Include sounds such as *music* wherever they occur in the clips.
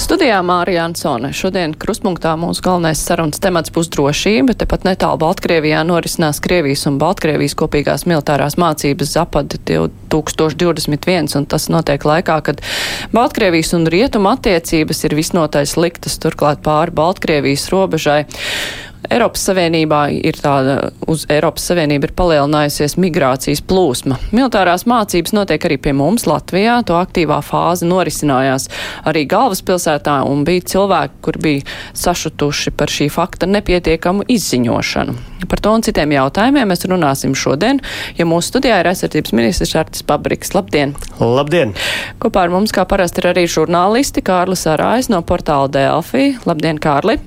Studijā Mārija Ansone. Šodien krustpunktā mūsu galvenais sarunas temats būs drošība. Tepat netālu Baltkrievijā norisinās Krievijas un Baltkrievijas kopīgās militārās mācības Zapad 2021, un tas notiek laikā, kad Baltkrievijas un Rietuma attiecības ir visnotaļ sliktas, turklāt pāri Baltkrievijas robežai. Eiropas Savienībā ir tāda, uz Eiropas Savienību ir palielinājusies migrācijas plūsma. Militārās mācības notiek arī pie mums Latvijā, to aktīvā fāze norisinājās arī galvaspilsētā un bija cilvēki, kur bija sašutuši par šī fakta nepietiekamu izziņošanu. Par to un citiem jautājumiem mēs runāsim šodien, ja mūsu studijā ir aizsardzības ministrs Artis Pabriks. Labdien! Labdien! Kopā ar mums, kā parasti, ir arī žurnālisti Kārlis Arājs no portāla Delfī. Labdien, Kārli!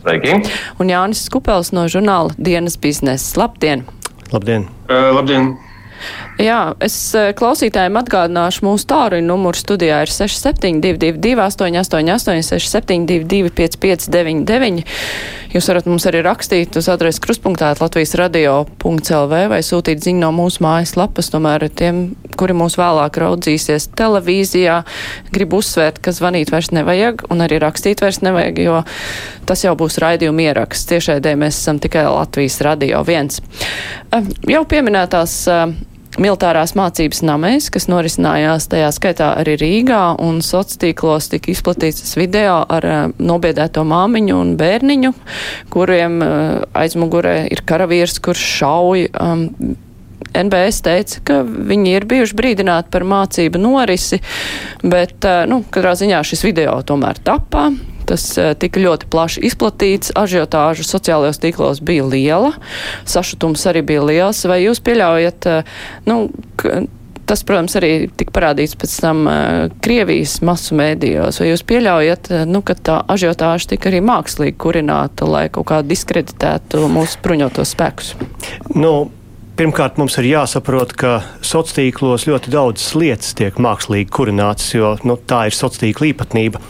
Sveiki! Un Jānis Kupels no žurnāla Dienas biznesa. Labdien! Labdien! Uh, labdien! Jā, es klausītājiem atgādināšu, mūsu tāruņa numurs studijā ir 6722, 888, 672, 559, Jūs varat mums arī rakstīt uz adresi kruspunktā Latvijas radio.lv vai sūtīt ziņu no mūsu mājaslapas. Tomēr tiem, kuri mūs vēlāk raudzīsies televīzijā, gribu uzsvērt, ka zvanīt vairs nevajag un arī rakstīt vairs nevajag, jo tas jau būs raidījuma ieraksts. Tiešēdē mēs esam tikai Latvijas radio viens. Jau pieminētās militārās mācības namēs, kas norisinājās tajā skaitā arī Rīgā, un sociālos tika izplatīts video ar uh, nobiedēto māmiņu un bērniņu, kuriem uh, aizmugurē ir karavīrs, kurš šauj. Um, NBS teica, ka viņi ir bijuši brīdināti par mācību norisi, bet, uh, nu, katrā ziņā šis video tomēr tapā. Tas eh, tika ļoti plaši izplatīts, ažiotāža sociālajos tīklos bija liela, sašutums arī bija liels. Vai jūs pieļaujat, eh, nu, tas, protams, arī tika parādīts pēc tam uh, Krievijas masu mēdījos. Vai jūs pieļaujat, nu, ka tā ažiotāža tika arī mākslīgi kurināta, lai kaut kā diskreditētu mūsu bruņotos spēkus? Nu, Pirmkārt, mums ir jāsaprot, ka sociālos tīklos ļoti daudzas lietas tiek mākslīgi kurinātas, jo nu, tā ir sociālā tīkla īpatnība.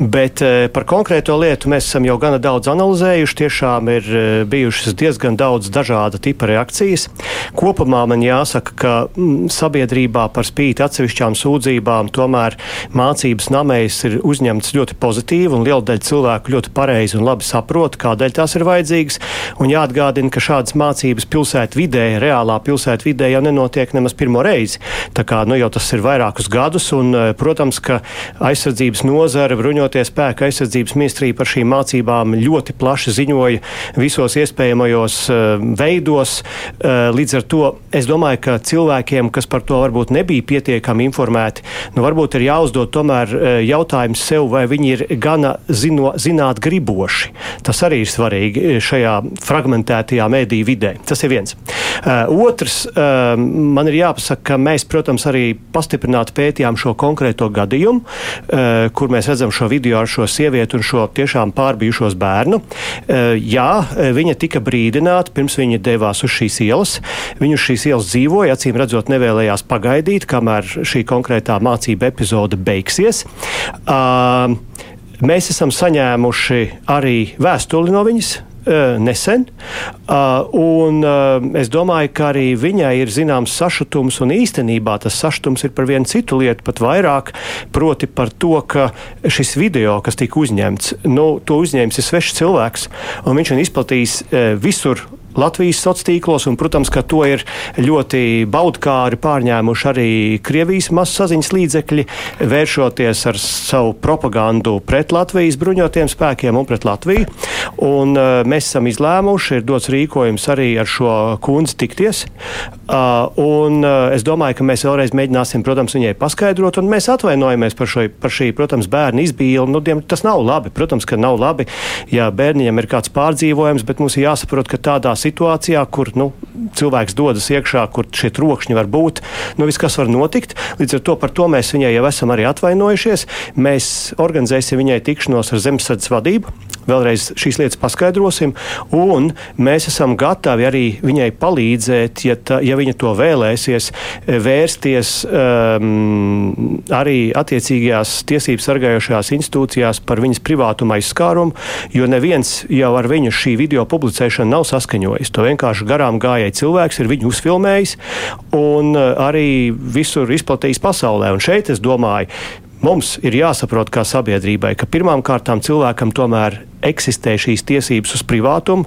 Bet e, par konkrēto lietu mēs esam jau gana daudz analizējuši. Tiešām ir e, bijušas diezgan daudz dažāda tipa reakcijas. Kopumā man jāsaka, ka mm, sabiedrībā par spīti atsevišķām sūdzībām tomēr mācības namējas ir uzņemtas ļoti pozitīvi un liela daļa cilvēku ļoti pareizi un labi saprot, kādēļ tās ir vajadzīgas. Un jāatgādina, ka šādas mācības pilsētu vidē reāli reālā pilsētvidē jau nenotiek nemaz pirmo reizi. Tā kā nu, jau tas ir vairākus gadus, un, eh, protams, ka aizsardzības nozara, bruņoties spēka aizsardzības ministrija par šīm mācībām ļoti plaši ziņoja visos iespējamajos uh, veidos. Uh, līdz ar to es domāju, ka cilvēkiem, kas par to varbūt nebija pietiekami informēti, nu, varbūt ir jāuzdod tomēr jautājums sev, vai viņi ir gana zino, zināt griboši. Tas arī ir svarīgi šajā fragmentētajā mēdīju vidē. Tas ir viens. Otrs, um, man ir jāpasaka, ka mēs, protams, arī pastiprināti pētījām šo konkrēto gadījumu, uh, kur mēs redzam šo video ar šo sievieti un šo tiešām pārbijušos bērnu. Uh, jā, viņa tika brīdināta pirms viņa devās uz šīs ielas. Viņa uz šīs ielas dzīvoja, acīm redzot, nevēlējās pagaidīt, kamēr šī konkrētā mācība epizode beigsies. Uh, Mēs esam saņēmuši arī vēstuli no viņas, nesen. Eh, un eh, es domāju, ka arī viņai ir zināms sašutums, un īstenībā tas sašutums ir par vienu citu lietu, pat vairāk, proti par to, ka šis video, kas tika uzņemts, nu, to uzņēmis ir svešs cilvēks, un viņš ir izplatījis visur Latvijas sociālos tīklos, un, protams, ka to ir ļoti baudkāri pārņēmuši arī Krievijas masaziņas līdzekļi, vēršoties ar savu propagandu pret Latvijas bruņotiem spēkiem un pret Latviju. Un, uh, mēs esam izlēmuši, ir dots rīkojums arī ar šo kundzi tikties. Uh, un, uh, es domāju, ka mēs vēlreiz mēģināsim, protams, viņai paskaidrot, un mēs atvainojamies par, šo, par šī, protams, bērnu izbīli. Nu, diem, tas nav labi. Protams, ka nav labi, ja bērniņam ir kāds pārdzīvojums, bet mums ir jāsaprot, ka tādā situācijā, kur nu, cilvēks dodas iekšā, kur šie trokšņi var būt, nu, viss kas var notikt. Līdz ar to par to mēs viņai jau esam arī atvainojušies. Mēs organizēsim viņai tikšanos ar zemesardzes vadību vēlreiz šīs lietas paskaidrosim, un mēs esam gatavi arī viņai palīdzēt, ja, ta, ja viņa to vēlēsies, vērsties um, arī attiecīgajās tiesības sargājošajās institūcijās par viņas privātuma aizskārumu, jo neviens jau ar viņu šī video publicēšanu nav saskaņojis. To vienkārši garām gājēji cilvēks ir viņu uzfilmējis un uh, arī visur izplatījis pasaulē. Un šeit es domāju, Mums ir jāsaprot, kā sabiedrībai, ka pirmām kārtām cilvēkam tomēr eksistē šīs tiesības uz privātumu.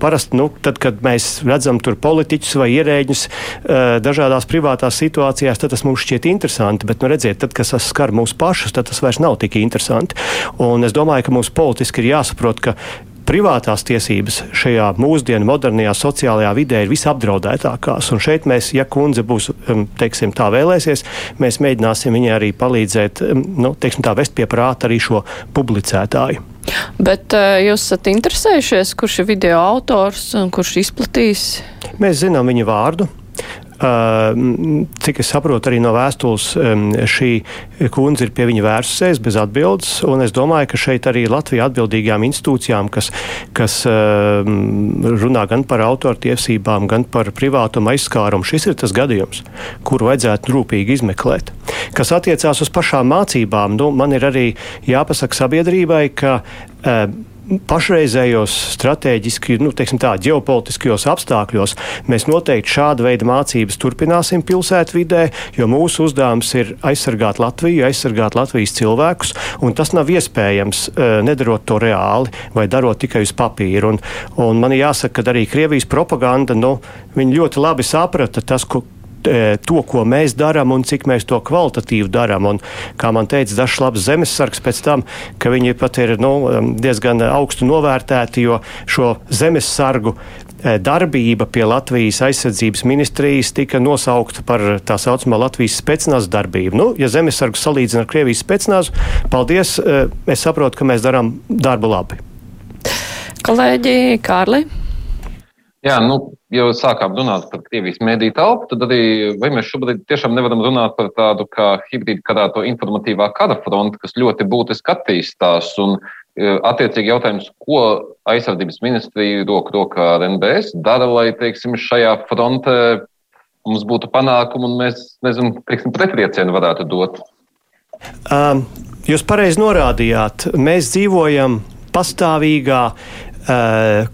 Parasti, nu, tad, kad mēs redzam tur politiķus vai ierēģus uh, dažādās privātās situācijās, tad tas mums šķiet interesanti. Bet, nu, redziet, tad, kas skar mūs pašus, tad tas vairs nav tik interesanti. Un es domāju, ka mums politiski ir jāsaprot, ka privātās tiesības šajā mūsdienu modernajā sociālajā vidē ir visapdraudētākās. Un šeit mēs, ja kundze būs, um, teiksim, tā vēlēsies, mēs mēģināsim viņai arī palīdzēt, um, nu, teiksim, tā vest pie prāta arī šo publicētāju. Bet uh, jūs esat interesējušies, kurš ir video autors un kurš izplatīs? Mēs zinām viņa vārdu. Cik es saprotu, arī no vēstules šī kundze ir pie viņa vērsusies bez atbildes. Es domāju, ka šeit arī Latvija atbildīgām institūcijām, kas, kas runā gan par autortiesībām, gan par privātumu aizskārumu, šis ir tas gadījums, kuru vajadzētu rūpīgi izmeklēt. Kas attiecās uz pašām mācībām, nu, man ir arī jāpasaka sabiedrībai, ka pašreizējos strateģiski, nu, teiksim tā, ģeopolitiskajos apstākļos mēs noteikti šāda veida mācības turpināsim pilsētvidē, jo mūsu uzdevums ir aizsargāt Latviju, aizsargāt Latvijas cilvēkus, un tas nav iespējams eh, nedarot to reāli vai darot tikai uz papīra. Un, un man jāsaka, ka arī Krievijas propaganda, nu, viņi ļoti labi saprata tas, ko, E, to, ko mēs darām un cik mēs to kvalitatīvi darām. Un, kā man teica dažs labs zemesargs pēc tam, ka viņi pat ir nu, diezgan augstu novērtēti, jo šo zemesargu e, darbība pie Latvijas aizsardzības ministrijas tika nosaukta par tā saucamā Latvijas spēcināzu darbību. Nu, ja zemesargu salīdzina ar Krievijas spēcināzu, paldies, e, es saprotu, ka mēs darām darbu labi. Kolēģi Kārli. Jā, nu, jau sākām runāt par Krievijas mēdīju telpu, tad arī vai mēs šobrīd tiešām nevaram runāt par tādu kā hibrīdu karāto informatīvā kara fronti, kas ļoti būtiski attīstās. Un, e, Attiecīgi jautājums, ko aizsardzības ministrija roku rokā ar NBS dara, lai, teiksim, šajā frontē mums būtu panākumi un mēs, nezinu, teiksim, pretriecienu varētu dot. Um, jūs pareizi norādījāt, mēs dzīvojam pastāvīgā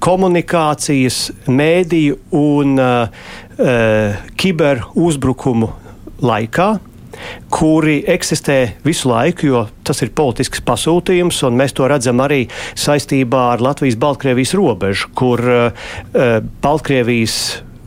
komunikācijas, mēdīju un uh, uh, kiberuzbrukumu laikā kuri eksistē visu laiku, jo tas ir politisks pasūtījums, un mēs to redzam arī saistībā ar Latvijas-Baltkrievijas robežu, kur uh, Baltkrievijas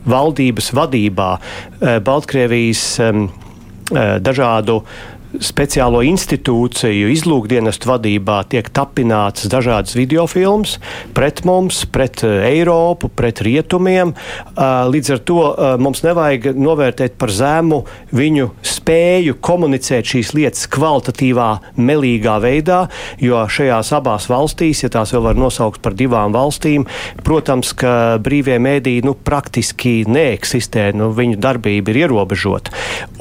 valdības vadībā, uh, Baltkrievijas um, uh, dažādu uh, speciālo institūciju izlūkdienestu vadībā tiek tapināts dažādas videofilmas pret mums, pret eh, Eiropu, pret rietumiem. Eh, līdz ar to eh, mums nevajag novērtēt par zemu viņu spēju komunicēt šīs lietas kvalitatīvā, melīgā veidā, jo šajās abās valstīs, ja tās vēl var nosaukt par divām valstīm, protams, ka brīvie mēdīji nu, praktiski neeksistē, nu, viņu darbība ir ierobežota.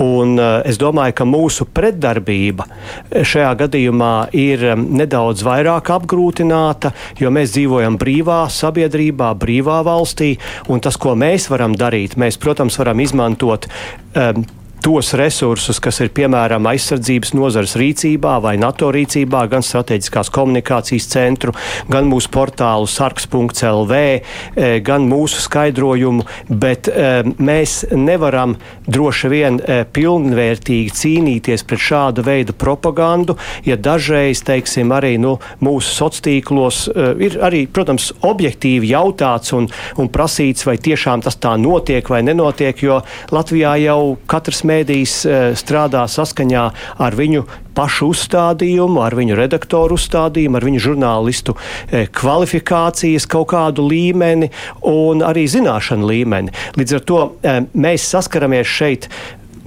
Un es domāju, ka mūsu pretdarbība darbība šajā gadījumā ir um, nedaudz vairāk apgrūtināta, jo mēs dzīvojam brīvā sabiedrībā, brīvā valstī, un tas, ko mēs varam darīt, mēs, protams, varam izmantot um, tos resursus, kas ir piemēram aizsardzības nozares rīcībā vai NATO rīcībā, gan strateģiskās komunikācijas centru, gan mūsu portālu sarks.lv, eh, gan mūsu skaidrojumu, bet eh, mēs nevaram droši vien eh, pilnvērtīgi cīnīties pret šāda veida propagandu, ja dažreiz, teiksim, arī nu, mūsu sociālos ir arī, protams, objektīvi jautāts un, un prasīts, vai tiešām tas tā notiek vai nenotiek, jo Latvijā jau katrs mēģinājums mēdījis eh, strādā saskaņā ar viņu pašu uzstādījumu, ar viņu redaktoru uzstādījumu, ar viņu žurnālistu eh, kvalifikācijas kaut kādu līmeni un arī zināšanu līmeni. Līdz ar to eh, mēs saskaramies šeit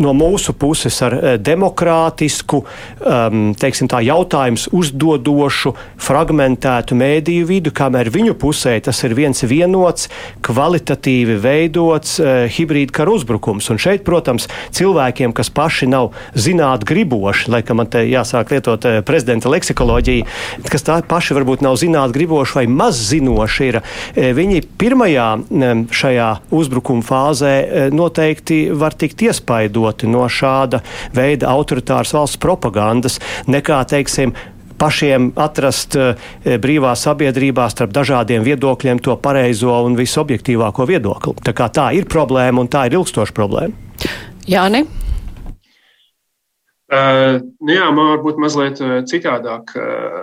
no mūsu puses ar demokrātisku, um, teiksim tā, jautājums uzdodošu, fragmentētu mēdīju vidu, kamēr viņu pusē tas ir viens vienots, kvalitatīvi veidots uh, hibrīda kara uzbrukums. Un šeit, protams, cilvēkiem, kas paši nav zināt griboši, lai kā man te jāsāk lietot uh, prezidenta leksikoloģiju, kas tā paši varbūt nav zināt griboši vai maz zinoši ir, uh, viņi pirmajā um, šajā uzbrukuma fāzē uh, noteikti var tikt iespaidoti no šāda veida autoritāras valsts propagandas, nekā, teiksim, pašiem atrast uh, brīvā sabiedrībā starp dažādiem viedokļiem to pareizo un visobjektīvāko viedokli. Tā, tā ir problēma un tā ir ilgstoša problēma. Jāni? Uh, nu jā, man varbūt mazliet uh, citādāk. Uh,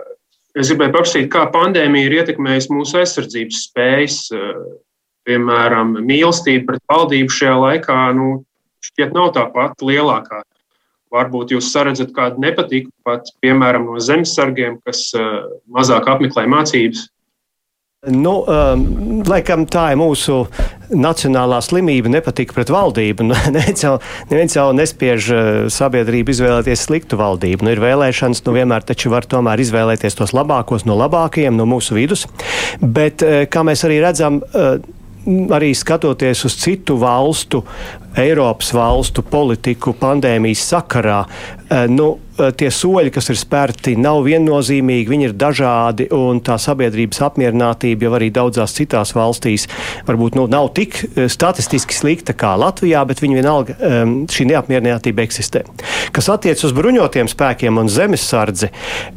es gribēju paprasīt, kā pandēmija ir ietekmējusi mūsu aizsardzības spējas. Uh, piemēram, mīlestība pret valdību šajā laikā nu, šķiet nav tā pati lielākā. Varbūt jūs saredzat kādu nepatiku pat, piemēram, no zemesargiem, kas uh, mazāk apmeklē mācības. Nu, um, laikam tā ir mūsu nacionālā slimība, nepatika pret valdību. *laughs* Neviens jau, neviens jau nespiež uh, sabiedrību izvēlēties sliktu valdību. Nu, ir vēlēšanas, nu vienmēr taču var tomēr izvēlēties tos labākos no labākajiem, no mūsu vidus. Bet, uh, kā mēs arī redzam, uh, arī skatoties uz citu valstu, Eiropas valstu politiku pandēmijas sakarā, eh, nu, eh, tie soļi, kas ir spērti, nav viennozīmīgi, viņi ir dažādi, un tā sabiedrības apmierinātība jau arī daudzās citās valstīs varbūt nu, nav tik eh, statistiski slikta kā Latvijā, bet viņi vienalga šī neapmierinātība eksistē. Kas attiec uz bruņotiem spēkiem un zemesardzi,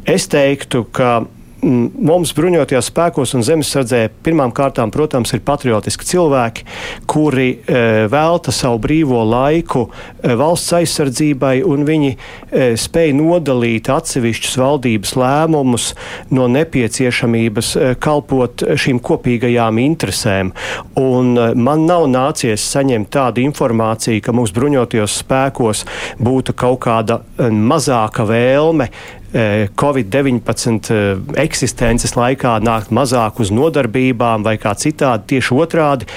es teiktu, ka mums bruņotajos spēkos un zemesardzē pirmām kārtām, protams, ir patriotiski cilvēki, kuri e, velta savu brīvo laiku e, valsts aizsardzībai, un viņi e, spēj nodalīt atsevišķus valdības lēmumus no nepieciešamības e, kalpot šīm kopīgajām interesēm. Un, e, man nav nācies saņemt tādu informāciju, ka mūsu bruņotajos spēkos būtu kaut kāda e, mazāka vēlme E, Covid-19 e, eksistences laikā nākt mazāk uz nodarbībām vai kā citādi. Tieši otrādi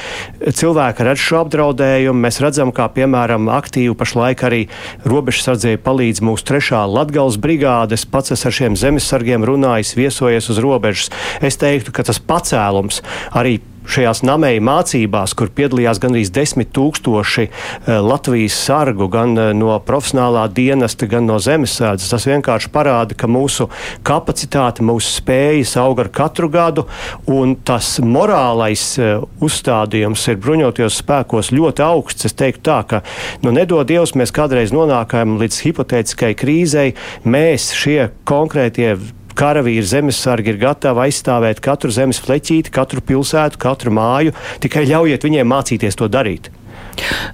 cilvēki redz šo apdraudējumu. Mēs redzam, kā piemēram aktīvi pašlaik arī robežsardzēji palīdz mūsu trešā Latgales brigādes. Pats es ar šiem zemesargiem runājis, viesojies uz robežas. Es teiktu, ka tas pacēlums arī šajās namēju mācībās, kur piedalījās gandrīz desmit tūkstoši eh, Latvijas sargu, gan eh, no profesionālā dienesta, gan no zemesēdzes. Tas vienkārši parāda, ka mūsu kapacitāte, mūsu spējas aug ar katru gadu, un tas morālais eh, uzstādījums ir bruņotajos spēkos ļoti augsts. Es teiktu tā, ka, nu, nedod Dievs, mēs kādreiz nonākam līdz hipotētiskai krīzei, mēs šie konkrētie karavīri, zemesargi ir gatavi aizstāvēt katru zemes fleķīti, katru pilsētu, katru māju. Tikai ļaujiet viņiem mācīties to darīt.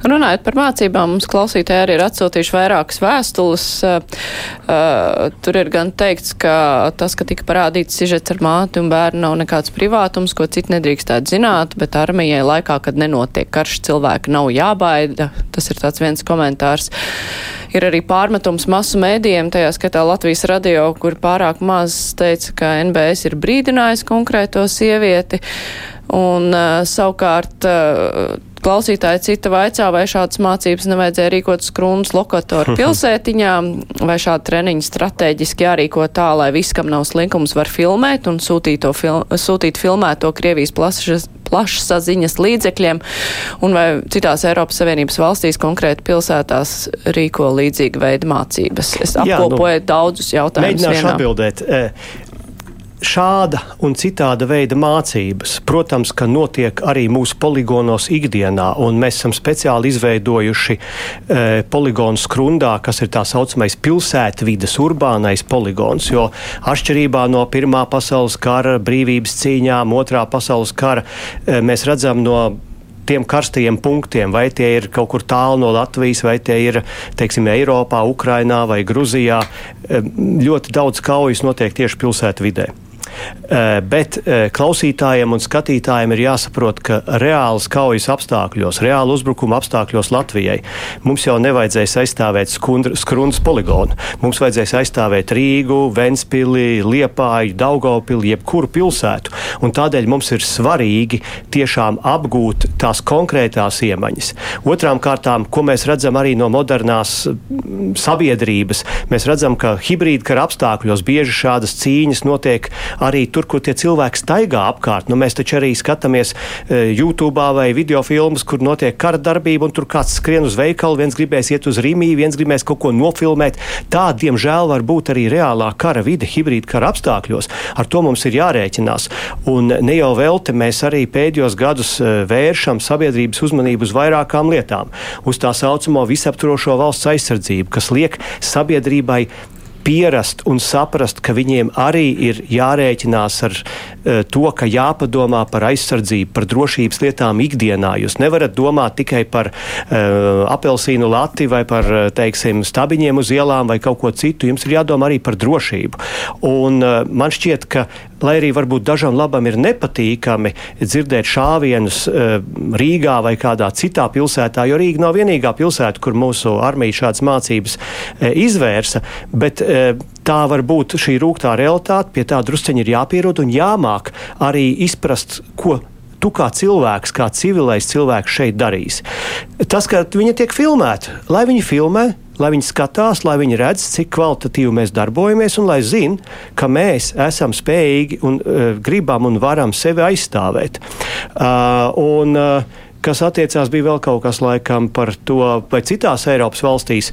Runājot par mācībām, mums klausītāji arī ir atsūtījuši vairākas vēstules. Uh, tur ir gan teikts, ka tas, ka tika parādīts sižets ar māti un bērnu, nav nekāds privātums, ko citi nedrīkstētu zināt, bet armijai laikā, kad nenotiek karš, cilvēki nav jābaida. Tas ir tāds viens komentārs. Ir arī pārmetums masu mēdījiem, tajā skatā Latvijas radio, kur pārāk maz teica, ka NBS ir brīdinājis konkrēto sievieti. Un uh, savukārt uh, klausītāji cita vaicā, vai šādas mācības nevajadzēja rīkot skrundas lokatoru *laughs* pilsētiņā, vai šāda treniņa strateģiski jārīko tā, lai viss, kam nav slinkums, var filmēt un sūtīt, fil sūtīt filmēto Krievijas plašas, plašsaziņas līdzekļiem, un vai citās Eiropas Savienības valstīs, konkrēti pilsētās, rīko līdzīga veida mācības. Es apkopoju Jā, nu, daudzus jautājumus. Mēģināšu vienā. atbildēt. Šāda un citāda veida mācības, protams, ka notiek arī mūsu poligonos ikdienā, un mēs esam speciāli izveidojuši e, poligonu skrundā, kas ir tā saucamais pilsētvidas urbānais poligons, jo atšķirībā no Pirmā pasaules kara brīvības cīņām, Otrā pasaules kara, e, mēs redzam no tiem karstajiem punktiem, vai tie ir kaut kur tālu no Latvijas, vai tie ir, teiksim, Eiropā, Ukrainā vai Gruzijā. E, ļoti daudz kaujas notiek tieši pilsētu vidē. Eh, bet eh, klausītājiem un skatītājiem ir jāsaprot, ka reāls kaujas apstākļos, reāla uzbrukuma apstākļos Latvijai mums jau nevajadzēs aizstāvēt skrundas poligonu. Mums vajadzēs aizstāvēt Rīgu, Ventspili, Liepāju, Daugavpili, jebkuru pilsētu. Un tādēļ mums ir svarīgi tiešām apgūt tās konkrētās iemaņas. Otrām kārtām, ko mēs redzam arī no modernās mm, sabiedrības, mēs redzam, ka hibrīda kara apstākļos bieži šādas cīņas notiek arī tur, kur tie cilvēki staigā apkārt. Nu, mēs taču arī skatāmies e, YouTube vai video filmas, kur notiek kara darbība, un tur kāds skrien uz veikalu, viens gribēs iet uz Rīgā, viens gribēs kaut ko nofilmēt. Tā, diemžēl, var būt arī reālā kara vide, hibrīda kara apstākļos. Ar to mums ir jārēķinās. Un ne jau velti mēs arī pēdējos gadus e, vēršam sabiedrības uzmanību uz vairākām lietām. Uz tā saucamo visaptvarošo valsts aizsardzību, kas liek sabiedrībai pierast un saprast, ka viņiem arī ir jārēķinās ar uh, to, ka jāpadomā par aizsardzību, par drošības lietām ikdienā. Jūs nevarat domāt tikai par uh, apelsīnu lati vai par, eh, teiksim, stabiņiem uz ielām vai kaut ko citu. Jums ir jādomā arī par drošību. Un man šķiet, ka lai arī varbūt dažam labam ir nepatīkami dzirdēt šāvienus uh, Rīgā vai kādā citā pilsētā, jo Rīga nav vienīgā pilsēta, kur mūsu armija šādas mācības uh, izvērsa, bet uh, tā var būt šī rūgtā realitāte, pie tā drusceņi ir jāpierod un jāmāk arī izprast, ko tu kā cilvēks, kā civilais cilvēks šeit darīs. Tas, ka viņa tiek filmēta, lai viņi filmē, lai viņi skatās, lai viņi redz, cik kvalitatīvi mēs darbojamies, un lai zinātu, ka mēs esam spējīgi un uh, gribam un varam sevi aizstāvēt. Uh, un, uh, kas attiecās, bija vēl kaut kas laikam par to, vai citās Eiropas valstīs.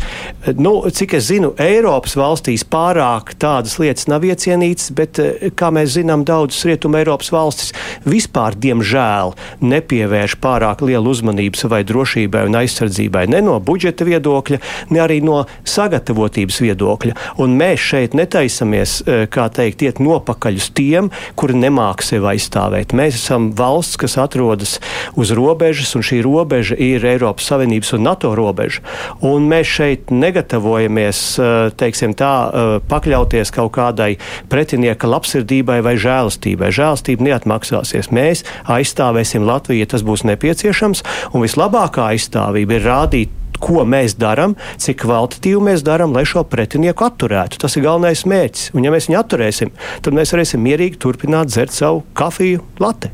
Nu, cik es zinu, Eiropas valstīs pārāk tādas lietas nav iecienītas, bet, eh, kā mēs zinām, daudzas Rietuma Eiropas valstis vispār, diemžēl, nepievērš pārāk lielu uzmanību savai drošībai un aizsardzībai ne no budžeta viedokļa, ne arī no sagatavotības viedokļa. Un mēs šeit netaisamies, eh, kā teikt, iet nopakaļ uz tiem, kuri nemāk sevi aizstāvēt. Mēs esam valsts, kas atrodas uz robežas robežas, un šī robeža ir Eiropas Savienības un NATO robeža. Un mēs šeit negatavojamies eh, teiksim, tā, eh, pakļauties kaut kādai pretinieka labsirdībai vai žēlastībai. Žēlastība neatmaksāsies. Mēs aizstāvēsim Latviju, ja tas būs nepieciešams, un vislabākā aizstāvība ir rādīt ko mēs darām, cik kvalitatīvi mēs darām, lai šo pretinieku atturētu. Tas ir galvenais mērķis. Un, ja mēs viņu atturēsim, tad mēs varēsim mierīgi turpināt dzert savu kafiju latte.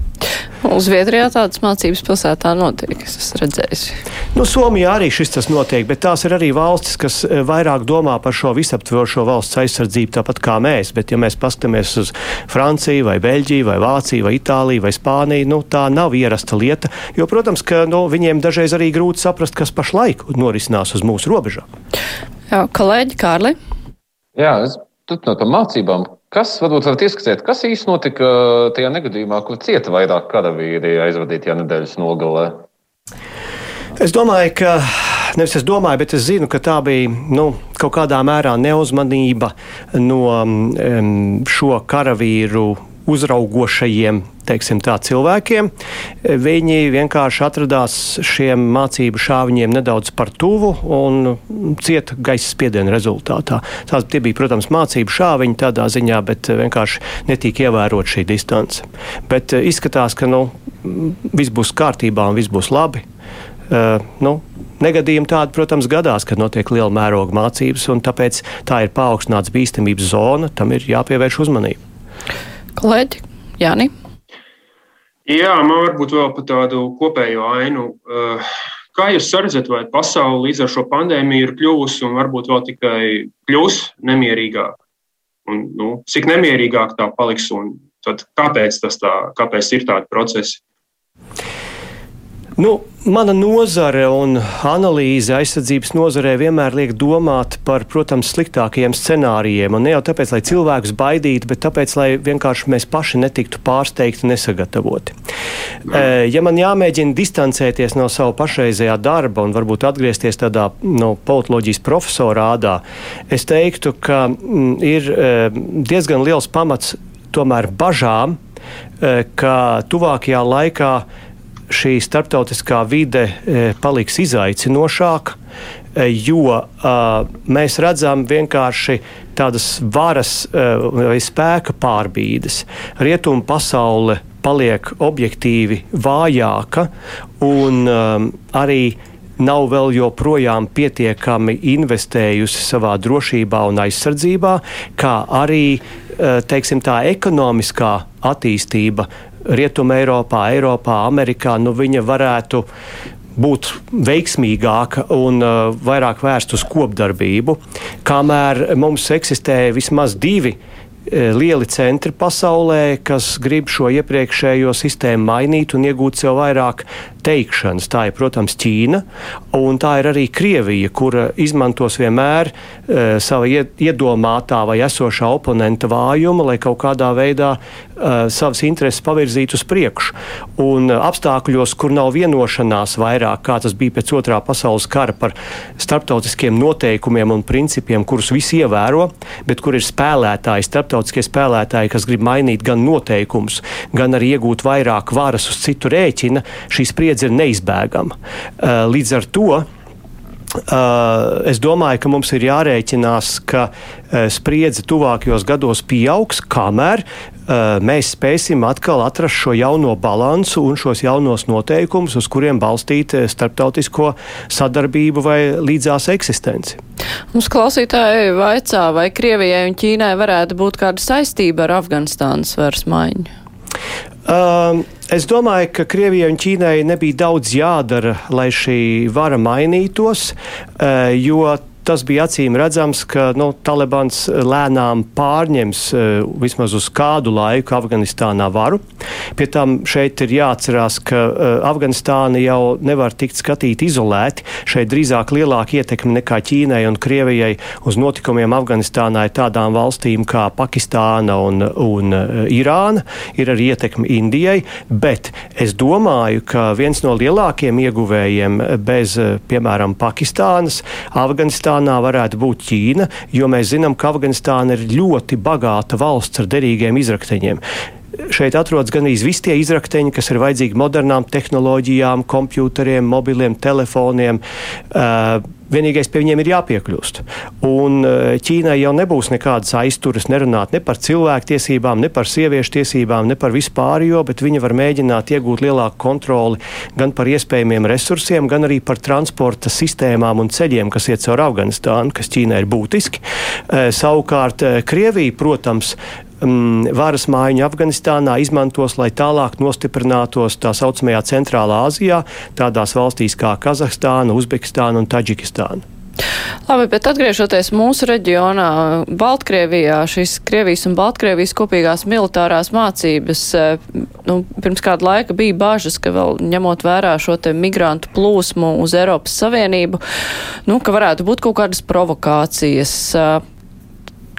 Uz Zviedrijā tādas mācības pilsētā notiek, es esmu redzējis. Nu, Somijā arī šis tas notiek, bet tās ir arī valstis, kas e, vairāk domā par šo visaptvarošo valsts aizsardzību, tāpat kā mēs. Bet, ja mēs paskatāmies uz Franciju, vai Beļģiju, vai Vāciju, vai Itāliju, vai Spāniju, nu, tā nav ierasta lieta. Jo, protams, ka nu, viņiem dažreiz arī grūti saprast, kas pašlaik norisinās uz mūsu robežām. Jā, kolēģi Kārli. Jā, es no tām mācībām Kas varbūt varat ieskatīt, kas īsti notika uh, tajā negadījumā, kur cieta vairāk karavīri aizvadītajā nedēļas nogalē? Es domāju, ka nevis es domāju, bet es zinu, ka tā bija nu, kaut kādā mērā neuzmanība no um, šo karavīru uzraugošajiem teiksim, tā, cilvēkiem. Viņi vienkārši atradās šiem mācību šāviņiem nedaudz par tuvu un cieta gaisa spiediena rezultātā. Tās bija, protams, mācību šāviņi tādā ziņā, bet vienkārši netika ievērot šī distance. Bet eh, izskatās, ka nu, viss būs kārtībā un viss būs labi. Uh, nu, Negadījumi tādi, protams, gadās, kad notiek liela mēroga mācības, un tāpēc tā ir paaugstināts bīstamības zona, tam ir jāpievērš uzmanība. Kolēģi, Jāni? Jā, man varbūt vēl par tādu kopējo ainu. Eh, kā jūs redzat, vai pasaule līdz ar šo pandēmiju ir kļuvusi un varbūt vēl tikai kļūs nemierīgāk? Un, nu, cik nemierīgāk tā paliks un kāpēc, tā, kāpēc ir tādi procesi? Nu, mana nozare un analīze aizsardzības nozarē vienmēr liek domāt par, protams, sliktākajiem scenārijiem. Un ne jau tāpēc, lai cilvēkus baidītu, bet tāpēc, lai vienkārši mēs paši netiktu pārsteigti un nesagatavoti. E, ja man jāmēģina distancēties no sava pašreizējā darba un varbūt atgriezties tādā no politoloģijas profesora ādā, es teiktu, ka m, mm, ir e, diezgan liels pamats tomēr bažām, e, ka tuvākajā laikā šī starptautiskā vide e, paliks izaicinošāka, e, jo mēs redzam vienkārši tādas varas e, vai spēka pārbīdes. Rietumu pasaule paliek objektīvi vājāka un arī nav vēl joprojām pietiekami investējusi savā drošībā un aizsardzībā, kā arī teiksim, tā ekonomiskā attīstība Rietumē, Eiropā, Eiropā, Amerikā, nu, viņa varētu būt veiksmīgāka un uh, vairāk vērsta uz kopdarbību, kamēr mums eksistē vismaz divi E, lieli centri pasaulē, kas grib šo iepriekšējo sistēmu mainīt un iegūt sev vairāk teikšanas. Tā ir, protams, Ķīna, un tā ir arī Krievija, kura izmantos vienmēr e, sava iedomātā vai esošā oponenta vājumu, lai kaut kādā veidā e, savas intereses pavirzītu uz priekšu. Un apstākļos, kur nav vienošanās vairāk, kā tas bija pēc otrā pasaules kara par starptautiskiem noteikumiem un principiem, kurus visi ievēro, bet kur ir spēlētāji starp starptautiskie spēlētāji, kas grib mainīt gan noteikumus, gan arī iegūt vairāk varas uz citu rēķina, šī spriedze ir neizbēgama. Uh, līdz ar to Uh, es domāju, ka mums ir jārēķinās, ka uh, spriedze tuvākajos gados pieaugs, kamēr uh, mēs spēsim atkal atrast šo jauno balansu un šos jaunos noteikumus, uz kuriem balstīt starptautisko sadarbību vai līdzās eksistenci. Mums klausītāji vaicā, vai Krievijai un Ķīnai varētu būt kāda saistība ar Afganistānas varas maiņu? Um, es domāju, ka Krievijai un Ķīnai nebija daudz jādara, lai šī vara mainītos, uh, jo tas bija acīm redzams, ka nu, Talibans lēnām pārņems uh, vismaz uz kādu laiku Afganistānā varu. Pie tam šeit ir jāatcerās, ka uh, Afganistāna jau nevar tikt skatīta izolēti. Šeit drīzāk lielāka ietekme nekā Ķīnai un Krievijai uz notikumiem Afganistānā ir tādām valstīm kā Pakistāna un, un uh, Irāna. Ir arī ietekme Indijai, bet es domāju, ka viens no lielākiem ieguvējiem bez, piemēram, Pakistānas, Afganistānas, Afganistānā varētu būt Ķīna, jo mēs zinām, ka Afganistāna ir ļoti bagāta valsts ar derīgiem izrakteņiem šeit atrodas gan visi tie izrakteņi, kas ir vajadzīgi modernām tehnoloģijām, kompjuteriem, mobiliem telefoniem. Uh, Vienīgais pie viņiem ir jāpiekļūst. Un Ķīnai jau nebūs nekādas aizturas nerunāt ne par cilvēktiesībām, ne par sieviešu tiesībām, ne par vispārējo, bet viņa var mēģināt iegūt lielāku kontroli gan par iespējamiem resursiem, gan arī par transporta sistēmām un ceļiem, kas iet caur Afganistānu, kas Ķīnai ir būtiski. Savukārt Krievija, protams, um, varas mājiņu Afganistānā izmantos, lai tālāk nostiprinātos tā saucamajā Centrālā Azijā, tādās valstīs kā Kazahstāna, Uzbekistāna un Taģikistāna. Labi, bet atgriežoties mūsu reģionā, Baltkrievijā, šīs Krievijas un Baltkrievijas kopīgās militārās mācības, eh, nu, pirms kāda laika bija bažas, ka vēl ņemot vērā šo te migrantu plūsmu uz Eiropas Savienību, nu, ka varētu būt kaut kādas provokācijas.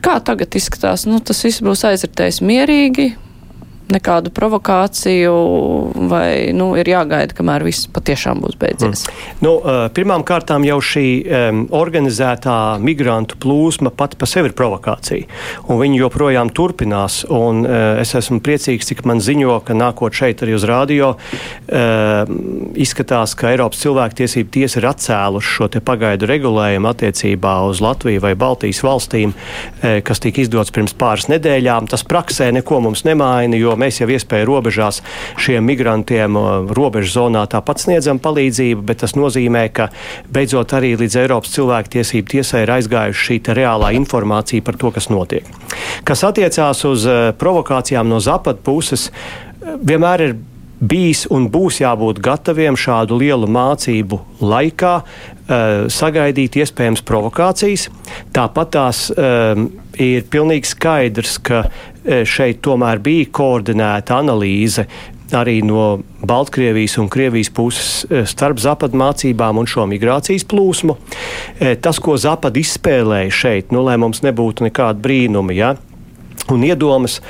Kā tagad izskatās? Nu, tas viss būs aizritējis mierīgi, nekādu provokāciju, vai nu, ir jāgaida, kamēr viss patiešām būs beidzies? Mm. Nu, pirmām kārtām jau šī um, organizētā migrantu plūsma pati pa sevi ir provokācija, un viņi joprojām turpinās. Un, uh, es esmu priecīgs, cik man ziņo, ka nākot šeit arī uz rādio, uh, izskatās, ka Eiropas cilvēktiesība tiesa ir atcēluši šo pagaidu regulējumu attiecībā uz Latviju vai Baltijas valstīm, uh, kas tika izdots pirms pāris nedēļām. Tas praksē neko mums nemaina, jo mēs jau iespēju robežās šiem migrantiem robežu zonā tāpat sniedzam palīdzību, bet tas nozīmē, ka beidzot arī līdz Eiropas cilvēktiesību tiesai ir aizgājuši šī reālā informācija par to, kas notiek. Kas attiecās uz eh, provokācijām no Zapad puses, vienmēr ir bijis un būs jābūt gataviem šādu lielu mācību laikā uh, sagaidīt iespējamas provokācijas. Tāpat tās um, ir pilnīgi skaidrs, ka uh, šeit tomēr bija koordinēta analīze arī no Baltkrievijas un Krievijas puses starp zapadu mācībām un šo migrācijas plūsmu. Tas, ko zapad izspēlēja šeit, nu, lai mums nebūtu nekāda brīnuma, ja, Un iedomas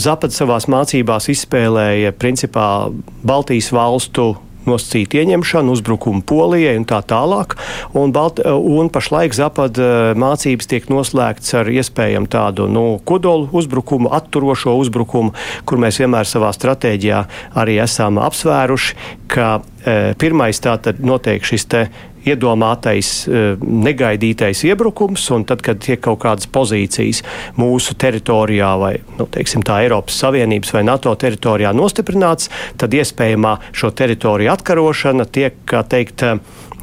Zapad savās mācībās izspēlēja principā Baltijas valstu nosacītu ieņemšanu, uzbrukumu Polijai un tā tālāk. Un, Balt, un pašlaik Zapad mācības tiek noslēgts ar iespējamu tādu nu, kodolu uzbrukumu, atturošo uzbrukumu, kur mēs vienmēr savā stratēģijā arī esam apsvēruši, ka e, pirmais tātad notiek šis te iedomātais eh, negaidītais iebrukums, un tad, kad tiek kaut kādas pozīcijas mūsu teritorijā vai nu, teiksim, tā Eiropas Savienības vai NATO teritorijā nostiprināts, tad iespējamā šo teritoriju atkarošana tiek, kā teikt, eh,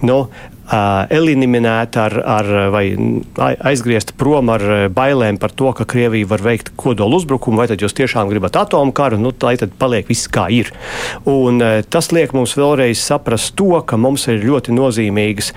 nu, eliminēta ar, ar, vai aizgriezta prom ar bailēm par to, ka Krievija var veikt kodolu uzbrukumu, vai tad jūs tiešām gribat atomu karu, nu, lai tad paliek viss kā ir. Un tas liek mums vēlreiz saprast to, ka mums ir ļoti nozīmīgas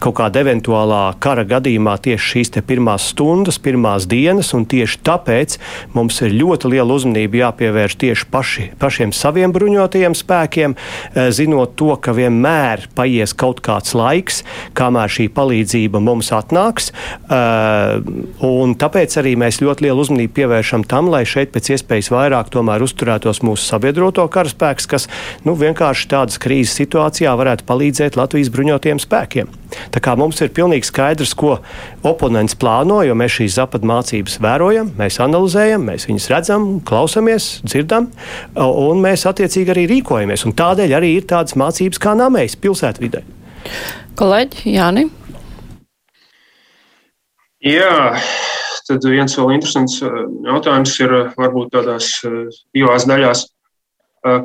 kaut kāda eventuālā kara gadījumā tieši šīs pirmās stundas, pirmās dienas, un tieši tāpēc mums ir ļoti liela uzmanība jāpievērš tieši paši, pašiem saviem bruņotajiem spēkiem, eh, zinot to, ka vienmēr paies kaut kāds laiks, kamēr šī palīdzība mums atnāks. Eh, un tāpēc arī mēs ļoti lielu uzmanību pievēršam tam, lai šeit pēc iespējas vairāk tomēr uzturētos mūsu sabiedroto karaspēks, kas nu, vienkārši tādas krīzes situācijā varētu palīdzēt Latvijas bruņotajiem spēkiem. Tā kā mums ir pilnīgi skaidrs, ko oponents plāno, jo mēs šīs zapad mācības vērojam, mēs analizējam, mēs viņus redzam, klausamies, dzirdam, un mēs attiecīgi arī rīkojamies. Un tādēļ arī ir tādas mācības kā namējas pilsētvidē. Kolēģi, Jāni? Jā, tad viens vēl interesants jautājums ir varbūt tādās divās daļās.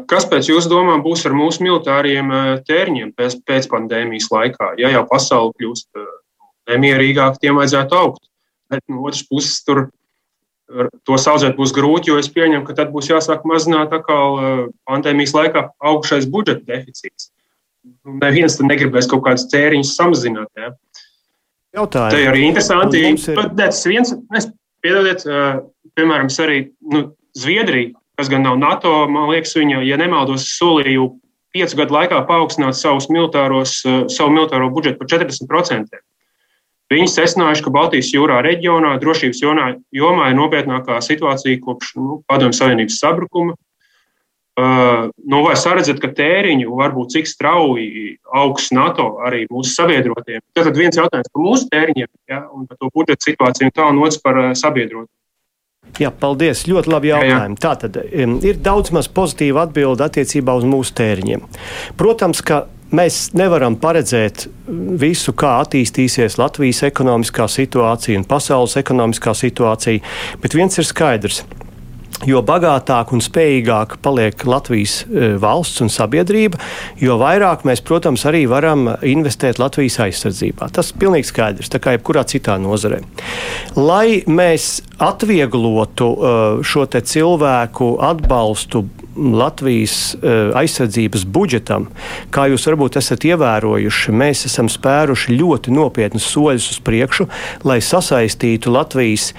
Kas pēc jūsu domām būs ar mūsu militāriem tēriņiem pēc, pēc pandēmijas laikā? Ja jau pasaule kļūst nemierīgāka, tiem vajadzētu augt. Bet no otras puses, tur to saudzēt būs grūti, jo es pieņemu, ka tad būs jāsāk mazināt atkal pandēmijas laikā augšais budžeta deficīts. Neviens tad negribēs kaut kādas tēriņas samazināt. Ja? Jautājumi. Tā ir arī interesanti. Ir... Tas viens, es piedodiet, piemēram, arī nu, Zviedrija kas gan nav NATO, man liekas, viņa, ja nemaldos, solīja piecu gadu laikā paaugstināt savus militāros, eh, savu militāro budžetu par 40%. Viņi secinājuši, ka Baltijas jūrā reģionā drošības jomā, jomā ir nopietnākā situācija kopš nu, Padomju Savienības sabrukuma. Uh, nu, vai saredzat, ka tēriņu var būt cik strauji augsts NATO arī mūsu sabiedrotiem? Tad viens jautājums par mūsu tēriņiem ja, un par to budžeta situāciju, un tā un otrs par uh, sabiedrotiem. Jā, paldies. Ļoti labi jautājumi. Tātad ir daudz maz pozitīva atbilde attiecībā uz mūsu tēriņiem. Protams, ka mēs nevaram paredzēt visu, kā attīstīsies Latvijas ekonomiskā situācija un pasaules ekonomiskā situācija, bet viens ir skaidrs. Jo bagātāka un spējīgāka paliek Latvijas e, valsts un sabiedrība, jo vairāk mēs, protams, arī varam investēt Latvijas aizsardzībā. Tas ir pilnīgi skaidrs, tā kā jebkurā citā nozarē. Lai mēs atvieglotu e, šo cilvēku atbalstu Latvijas uh, aizsardzības budžetam, kā jūs varbūt esat ievērojuši, mēs esam spēruši ļoti nopietnus soļus uz priekšu, lai sasaistītu Latvijas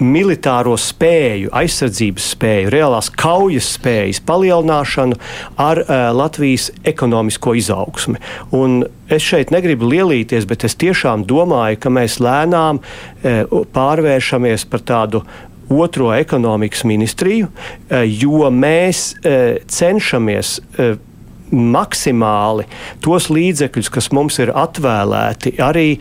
militāro spēju, aizsardzības spēju, reālās kaujas spējas palielināšanu ar uh, Latvijas ekonomisko izaugsmi. Un es šeit negribu lielīties, bet es tiešām domāju, ka mēs lēnām uh, pārvēršamies par tādu otro ekonomikas ministriju, uh, jo mēs uh, cenšamies. Uh, maksimāli tos līdzekļus, kas mums ir atvēlēti, arī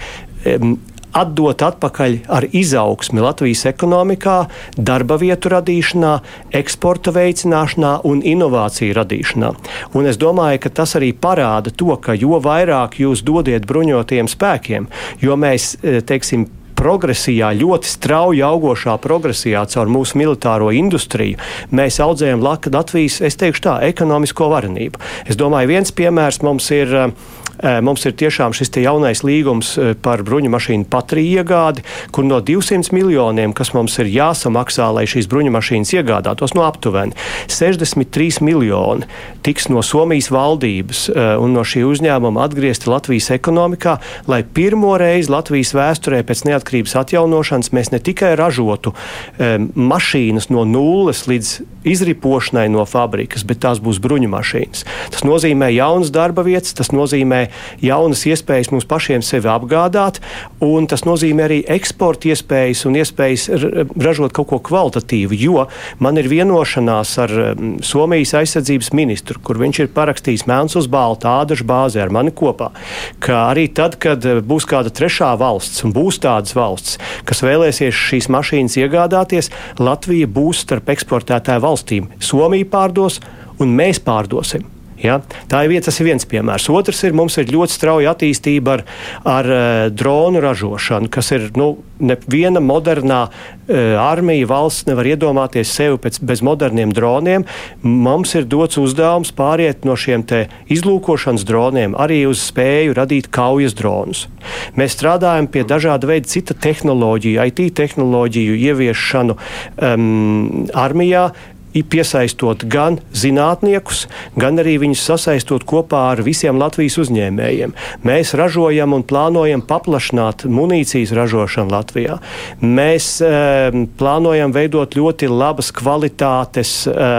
um, atdot atpakaļ ar izaugsmi Latvijas ekonomikā, darba vietu radīšanā, eksporta veicināšanā un inovāciju radīšanā. Un es domāju, ka tas arī parāda to, ka jo vairāk jūs dodiet bruņotajiem spēkiem, jo mēs, eh, teiksim, progresijā, ļoti strauji augošā progresijā caur mūsu militāro industriju, mēs audzējam Latvijas, es teikšu tā, ekonomisko varenību. Es domāju, viens piemērs mums ir uh, mums ir tiešām šis jaunais līgums eh, par bruņu mašīnu patriju iegādi, kur no 200 miljoniem, kas mums ir jāsamaksā, lai šīs bruņu mašīnas iegādātos, no aptuveni 63 miljoni tiks no Somijas valdības eh, un no šī uzņēmuma atgriezti Latvijas ekonomikā, lai pirmo reizi Latvijas vēsturē pēc neatkarības atjaunošanas mēs ne tikai ražotu mašīnas no nulles līdz izripošanai no fabrikas, bet tās būs bruņu mašīnas. Tas nozīmē jaunas darba vietas, tas nozīmē jaunas iespējas mums pašiem sevi apgādāt, un tas nozīmē arī eksporta iespējas un iespējas ražot kaut ko kvalitatīvu, jo man ir vienošanās ar Somijas aizsardzības ministru, kur viņš ir parakstījis mēns uz balta ādažu bāzi ar mani kopā, ka arī tad, kad būs kāda trešā valsts, un būs tādas valsts, kas vēlēsies šīs mašīnas iegādāties, Latvija būs starp eksportētāju valstīm. Somija pārdos, un mēs pārdosim. Ja? Tā ir, tas ir viens piemērs. Otrs ir, mums ir ļoti strauja attīstība ar, ar uh, dronu ražošanu, kas ir nu, neviena modernā uh, armija valsts nevar iedomāties sevi pēc, bez moderniem droniem. Mums ir dots uzdevums pāriet no šiem izlūkošanas droniem arī uz spēju radīt kaujas dronus. Mēs strādājam pie dažāda veida cita tehnoloģiju, IT tehnoloģiju ieviešanu um, armijā piesaistot gan zinātniekus, gan arī viņus sasaistot kopā ar visiem Latvijas uzņēmējiem. Mēs ražojam un plānojam paplašināt munīcijas ražošanu Latvijā. Mēs e, plānojam veidot ļoti labas kvalitātes e,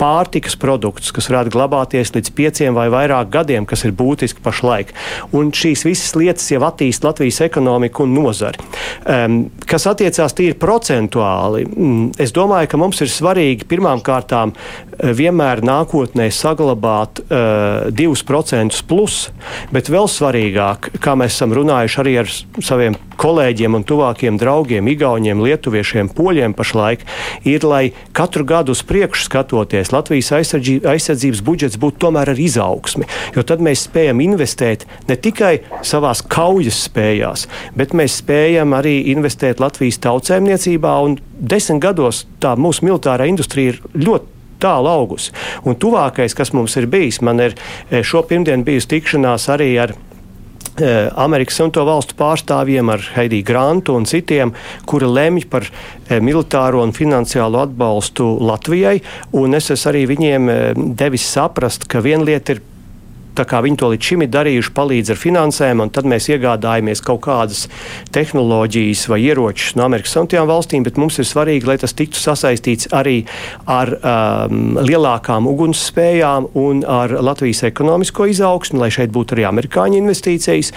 pārtikas produktus, kas varētu glabāties līdz pieciem vai vairāk gadiem, kas ir būtiski pašlaik. Un šīs visas lietas jau attīst Latvijas ekonomiku un nozari. Um, kas attiecās tīri procentuāli, mm, es domāju, ka mums ir svarīgi pirmām kārtām eh, vienmēr nākotnē saglabāt uh, 2% plus, bet vēl svarīgāk, kā mēs esam runājuši arī ar saviem kolēģiem un tuvākiem draugiem, Igauniem, Lietuviešiem, Poļiem pašlaik, ir, lai katru gadu uz priekšu skatoties, Latvijas aizsardzības budžets būtu tomēr ar izaugsmi. Jo tad mēs spējam investēt ne tikai savās kaujas spējās, bet mēs spējam arī investēt Latvijas tautsēmniecībā. Desmit gados tā mūsu militārā industrija ir ļoti tālu augusi. Un tuvākais, kas mums ir bijis, man ir eh, šo pirmdienu bijusi tikšanās arī ar Eh, Amerikas Savienoto Valstu pārstāvjiem, ar Heidiju Grantu un citiem, kuri lemj par eh, militāro un finansiālo atbalstu Latvijai. Es esmu arī viņiem devis saprast, ka viena lieta ir tā kā viņi to līdz šim ir darījuši, palīdz ar finansēm, un tad mēs iegādājamies kaut kādas tehnoloģijas vai ieročus no Amerikas Savienotajām valstīm, bet mums ir svarīgi, lai tas tiktu sasaistīts arī ar um, lielākām ugunsspējām un ar Latvijas ekonomisko izaugsmu, lai šeit būtu arī amerikāņu investīcijas.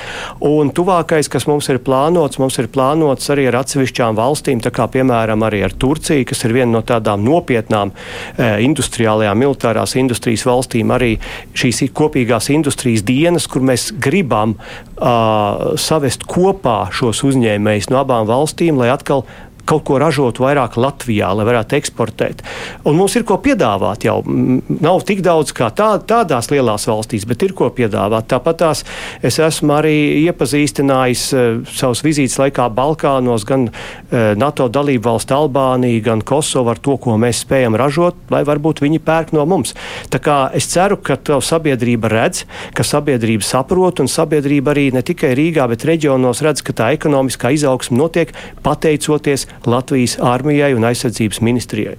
Un tuvākais, kas mums ir plānots, mums ir plānots arī ar atsevišķām valstīm, tā kā piemēram arī ar Turciju, kas ir viena no tādām nopietnām eh, industriālajām, militārās industrijas valstīm, arī šīs kopīgās tās industrijas dienas, kur mēs gribam uh, savest kopā šos uzņēmējus no abām valstīm, lai atkal kaut ko ražot vairāk Latvijā, lai varētu eksportēt. Un mums ir ko piedāvāt jau. Nav tik daudz kā tā, tādās lielās valstīs, bet ir ko piedāvāt. Tāpat tās es esmu arī iepazīstinājis uh, savus vizītes laikā Balkānos, gan uh, NATO dalību valstu Albāniju, gan Kosovu ar to, ko mēs spējam ražot, lai varbūt viņi pērk no mums. Tā kā es ceru, ka to sabiedrība redz, ka sabiedrība saprot un sabiedrība arī ne tikai Rīgā, bet reģionos redz, ka tā ekonomiskā izaugsme notiek pateicoties Latvijas armijai un aizsardzības ministrijai.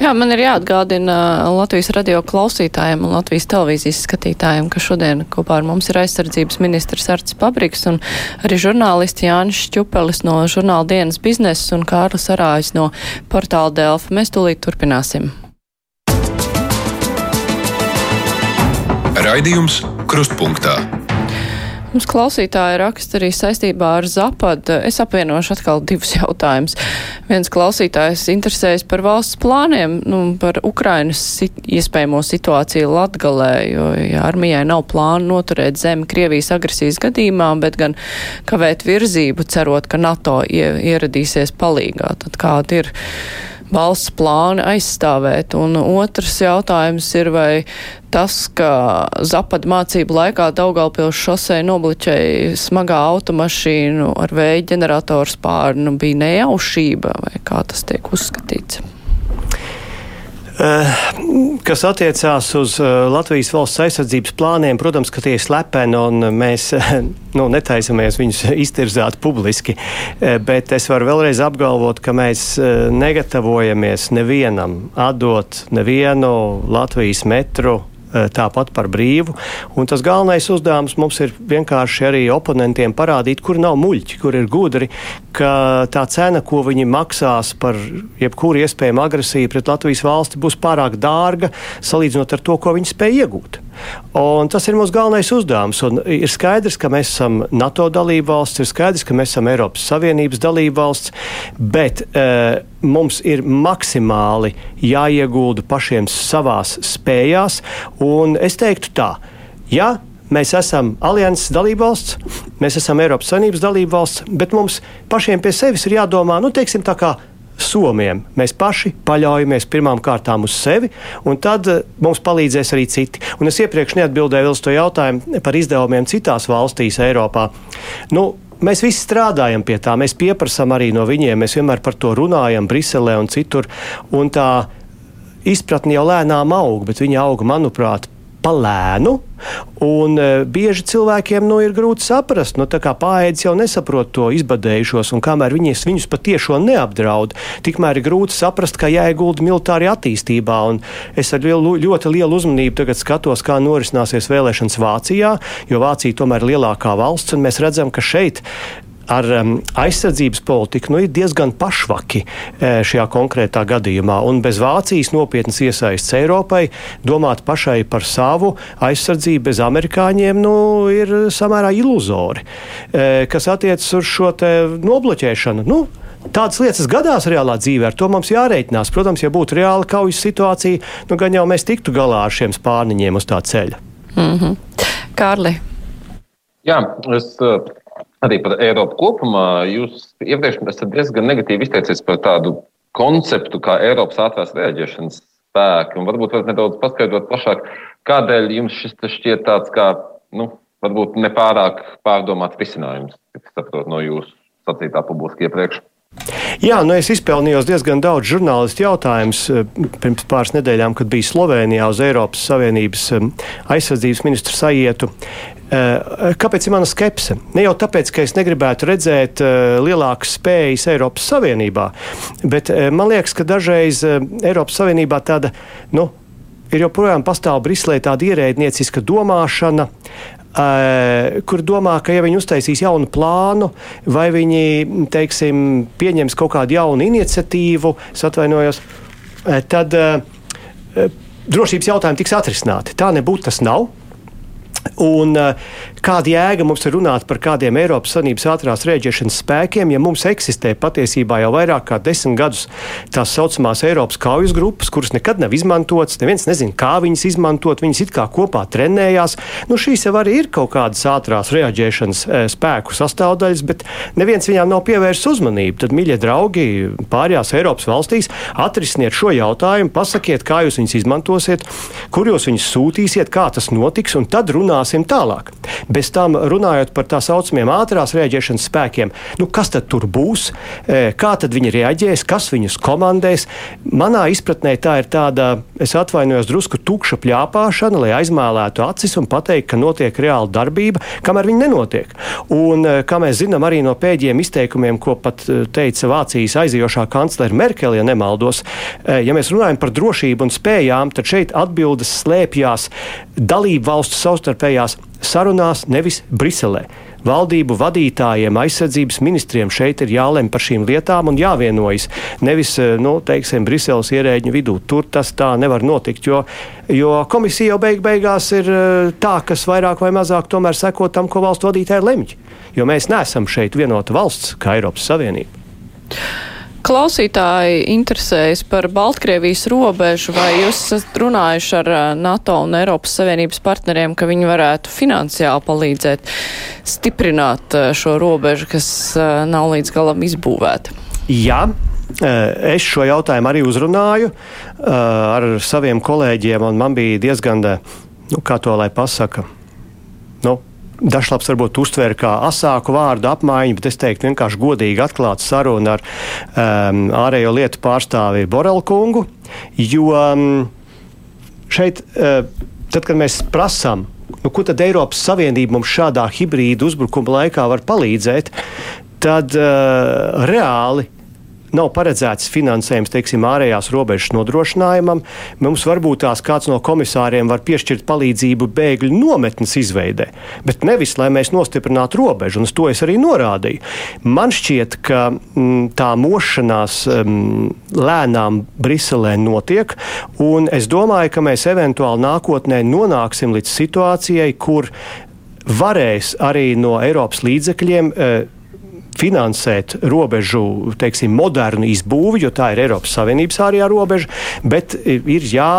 Jā, man ir jāatgādina Latvijas radio klausītājiem un Latvijas televīzijas skatītājiem, ka šodien kopā ar mums ir aizsardzības ministrs Arts Pabriks un arī žurnālisti Jānis Šķupelis no žurnāla dienas biznesa un Kārlis Arājs no portāla Delfa. Mēs tūlīt turpināsim. Raidījums Krustpunktā. Mums klausītāji raksta arī saistībā ar Zapadu. Es apvienošu atkal divus jautājumus. Viens klausītājs interesējas par valsts plāniem, nu, par Ukrainas sit iespējamo situāciju Latgalē, jo ja armijai nav plāna noturēt zemi Krievijas agresijas gadījumā, bet gan kavēt virzību, cerot, ka NATO ieradīsies palīgā. Tad kāda ir? Valsts plāni aizstāvēt. Un otrs jautājums ir, vai tas, ka Zapad mācību laikā Daugalpils šosei nobliķēja smagā automašīnu ar vēja ģeneratoru spārnu, bija nejaušība, vai kā tas tiek uzskatīts? Eh, kas attiecās uz eh, Latvijas valsts aizsardzības plāniem, protams, ka tie ir slepeni un mēs eh, *laughs* nu, netaisamies viņus *laughs* iztirzāt publiski. Bet es varu vēlreiz apgalvot, ka mēs negatavojamies nevienam atdot nevienu Latvijas metru tāpat par brīvu. Un tas galvenais uzdevums mums ir vienkārši arī oponentiem parādīt, kur nav muļķi, kur ir gudri, ka tā cena, ko viņi maksās par jebkuru iespējamu agresiju pret Latvijas valsti, būs pārāk dārga salīdzinot ar to, ko viņi spēj iegūt. Un tas ir mūsu galvenais uzdevums. Un ir skaidrs, ka mēs esam NATO dalībvalsts, ir skaidrs, ka mēs esam Eiropas Savienības dalībvalsts, bet uh, mums ir maksimāli jāiegulda pašiem savās spējās. Un es teiktu tā, ja mēs esam alianses dalībvalsts, mēs esam Eiropas Savienības dalībvalsts, bet mums pašiem pie sevis ir jādomā, nu, teiksim, tā kā Somiem. Mēs paši paļaujamies pirmām kārtām uz sevi, un tad uh, mums palīdzēs arī citi. Un es iepriekš neatbildēju uz to jautājumu par izdevumiem citās valstīs Eiropā. Nu, Mēs visi strādājam pie tā, mēs pieprasām arī no viņiem, mēs vienmēr par to runājam Briselē un citur. Un tā izpratne jau lēnām aug, bet viņa auga, manuprāt, palēnu. Un e, bieži cilvēkiem nu, ir grūti saprast, nu, kā pāēdis jau nesaprot to izbadējušos, un kamēr viņas, viņus patiešām neapdraud, tikmēr ir grūti saprast, ka jāiegulda militārā attīstībā. Un es ar lielu, ļoti lielu uzmanību skatos, kā norisināsies vēlēšanas Vācijā, jo Vācija tomēr ir lielākā valsts, un mēs redzam, ka šeit ar um, aizsardzības politiku nu, ir diezgan pašvaki e, šajā konkrētā gadījumā. Un bez Vācijas nopietnas iesaistas Eiropai domāt pašai par savu aizsardzību bez amerikāņiem nu, ir samērā iluzori. E, kas attiecas uz šo nobloķēšanu. Nu, Tādas lietas gadās reālā dzīvē, ar to mums jārēķinās. Protams, ja būtu reāla kaujas situācija, nu gan jau mēs tiktu galā ar šiem spārniņiem uz tā ceļa. Mm -hmm. Kārli. Jā, es arī par Eiropu kopumā. Jūs iepriekš esat diezgan negatīvi izteicies par tādu konceptu kā Eiropas ātrās reaģēšanas spēki. Un varbūt varat nedaudz paskaidrot plašāk, kādēļ jums šis šķiet tāds kā, nu, varbūt nepārāk pārdomāts risinājums, kas saprot no jūsu sacītā publiski iepriekš. Jā, nu es izpelnījos diezgan daudz žurnālistu jautājumus eh, pirms pāris nedēļām, kad biju Slovenijā uz Eiropas Savienības eh, aizsardzības ministru sajietu. Eh, kāpēc ir mana skepse? Ne jau tāpēc, ka es negribētu redzēt lielākas spējas Eiropas Savienībā, bet man liekas, ka dažreiz Eiropas Savienībā tāda, nu, ir joprojām pastāv Briselē tāda ierēdnieciska domāšana, kur domā, ka ja viņi uztaisīs jaunu plānu, vai viņi, teiksim, pieņems kaut kādu jaunu iniciatīvu, atvainojos, tad drošības jautājumi tiks atrisināti. Tā nebūtu tas nav. Un, kāda jēga mums ir runāt par kādiem Eiropas Savienības ātrās rēģēšanas spēkiem, ja mums eksistē patiesībā jau vairāk kā desmit gadus tās saucamās Eiropas kaujas grupas, kuras nekad nav izmantotas, neviens nezina, kā viņas izmantot, viņas it kā kopā trenējās. Nu, šīs jau arī ir kaut kādas ātrās rēģēšanas e, spēku sastāvdaļas, bet neviens viņām nav pievērsis uzmanību. Tad, mīļie draugi, pārējās Eiropas valstīs atrisiniet šo jautājumu, pasakiet, kā jūs viņus izmantosiet, kur jūs viņus sūtīsiet, kā tas notiks, un tad runāsim tālāk. Bez tam runājot par tā saucamiem ātrās rēģēšanas spēkiem, nu, kas tad tur būs, e, kā tad viņi reaģēs, kas viņus komandēs. Manā izpratnē tā ir tāda, es atvainojos, drusku tukša pļāpāšana, lai aizmēlētu acis un pateikt, ka notiek reāla darbība, kamēr viņi nenotiek. Un, e, kā mēs zinām arī no pēdējiem izteikumiem, ko pat e, teica Vācijas aizijošā kanclere Merkele, ja nemaldos, ja mēs runājam par drošību un spējām, tad šeit atbildes slēpjas dalību valstu savstarpējās sarunās, nevis Briselē. Valdību vadītājiem, aizsardzības ministriem šeit ir jālem par šīm lietām un jāvienojas. Nevis, eh, nu, teiksim, Briseles ierēģiņu vidū. Tur tas tā nevar notikt, jo, jo komisija jau beig beigās ir eh, tā, kas vairāk vai mazāk tomēr seko tam, ko valstu vadītāji lemj. Jo mēs neesam šeit vienota valsts kā Eiropas Savienība. Klausītāji interesējas par Baltkrievijas robežu, vai jūs esat runājuši ar eh, NATO un Eiropas Savienības partneriem, ka viņi varētu finansiāli palīdzēt stiprināt eh, šo robežu, kas eh, nav līdz galam izbūvēta? Jā, Es šo jautājumu arī uzrunāju ar saviem kolēģiem, un man bija diezgan, nu, kā to lai pasaka, nu, Dažlaps varbūt uztver kā asāku vārdu apmaiņu, bet es teiktu vienkārši godīgi atklāt sarunu ar um, ārējo lietu pārstāvi Borelu kungu, jo um, šeit, uh, tad, kad mēs prasām, nu, ko tad Eiropas Savienība mums šādā hibrīda uzbrukuma laikā var palīdzēt, tad uh, reāli nav paredzēts finansējums, teiksim, ārējās robežas nodrošinājumam. Mums varbūt tās kāds no komisāriem var piešķirt palīdzību bēgļu nometnes izveidē, bet nevis, lai mēs nostiprinātu robežu, un uz to es arī norādīju. Man šķiet, ka m, mm, tā mošanās m, lēnām Briselē notiek, un es domāju, ka mēs eventuāli nākotnē nonāksim līdz situācijai, kur varēs arī no Eiropas līdzekļiem e, finansēt robežu, teiksim, modernu izbūvi, jo tā ir Eiropas Savienības ārējā robeža, bet ir jā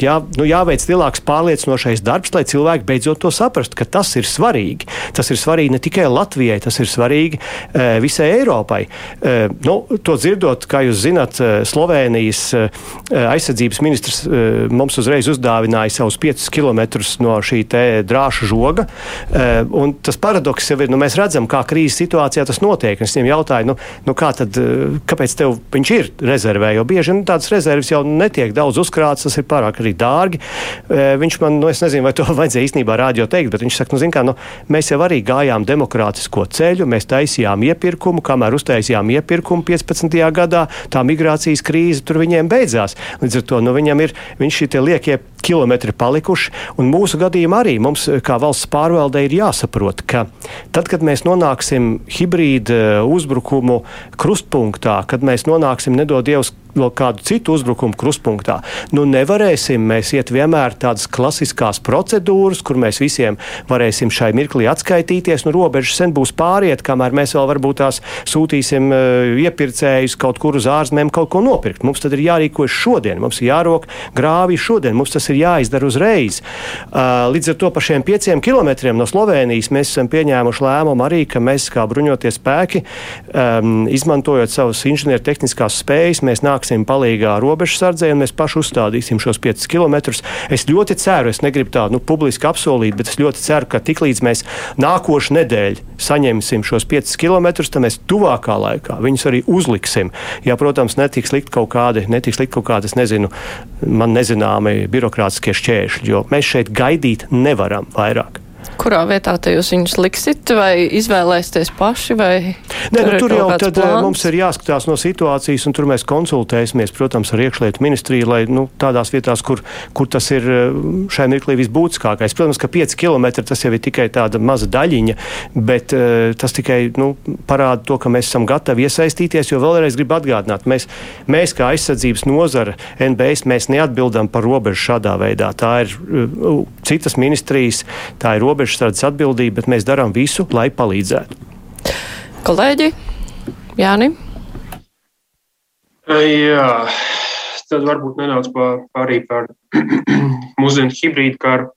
jā, nu, jāveic lielāks pārliecinošais darbs, lai cilvēki beidzot to saprastu, ka tas ir svarīgi. Tas ir svarīgi ne tikai Latvijai, tas ir svarīgi e, visai Eiropai. E, nu, to dzirdot, kā jūs zināt, Slovenijas e, aizsardzības ministrs e, mums uzreiz uzdāvināja savus 5 km no šī drāša žoga. E, tas paradoks jau ir, nu, mēs redzam, kā krīzes situācijā tas notiek. Es viņiem jautāju, nu, nu kā tad, kāpēc tev viņš ir rezervē, jo bieži nu, tādas rezerves jau netiek daudz uzkrātas, tas ir pārāk arī dārgi. Viņš man, nu, es nezinu, vai to *laughs* vajadzēja īstenībā rādio teikt, bet viņš saka, nu, zin kā, nu, mēs jau arī gājām demokrātisko ceļu, mēs taisījām iepirkumu, kamēr uztaisījām iepirkumu 15. gadā, tā migrācijas krīze tur viņiem beidzās. Līdz ar to nu, viņam ir, viņš šie liekie kilometri palikuši, un mūsu gadījumā arī mums, kā valsts pārvaldē, ir jāsaprot, ka tad, kad mēs nonāksim hibrīda uzbrukumu krustpunktā, kad mēs nonāksim, nedod Dievs, vēl kādu citu uzbrukumu krustpunktā. Nu, nevarēsim mēs iet vienmēr tādas klasiskās procedūras, kur mēs visiem varēsim šai mirklī atskaitīties. Nu, robežas sen būs pāriet, kamēr mēs vēl varbūt tās sūtīsim uh, iepirkējus kaut kur uz ārzemēm kaut ko nopirkt. Mums tad ir jārīkojas šodien, mums ir jārok grāvi šodien, mums tas ir jāizdara uzreiz. Uh, līdz ar to par šiem pieciem kilometriem no Slovenijas mēs esam pieņēmuši lēmumu arī, ka mēs kā bruņoties spēki, um, izmantojot savas inženiertehniskās spējas, mēs nāksim nāksim palīgā robežsardzē un mēs paši uzstādīsim šos 5 km. Es ļoti ceru, es negribu tādu nu, publiski apsolīt, bet es ļoti ceru, ka tiklīdz mēs nākošu nedēļu saņemsim šos 5 km, tad mēs tuvākā laikā viņus arī uzliksim. Ja, protams, netiks likt kaut kādi, netiks likt kaut kādi, es nezinu, man nezināmi birokrātiskie šķēršļi, jo mēs šeit gaidīt nevaram vairāk. Kurā vietā jūs viņus liksit, vai izvēlēsieties paši? Nē, nu, tur jau tad plāns? mums ir jāskatās no situācijas, un tur mēs konsultēsimies, protams, ar iekšlietu ministriju, lai nu, tādās vietās, kur, kur tas ir šai mirklī visbūtiskākais. Protams, ka 5 km tas jau ir tikai tāda maza daļiņa, bet uh, tas tikai nu, parāda to, ka mēs esam gatavi iesaistīties, jo vēlreiz gribu atgādināt, mēs, mēs kā aizsardzības nozara NBS, mēs neatbildam par robežu šādā veidā. Tā ir uh, citas ministrijas, tā ir robeža robežsardzes atbildība, bet mēs darām visu, lai palīdzētu. Kolēģi, Jāni? Jā, tad varbūt nedaudz pārī par *clears throat* mūsdienu hibrīdu karu.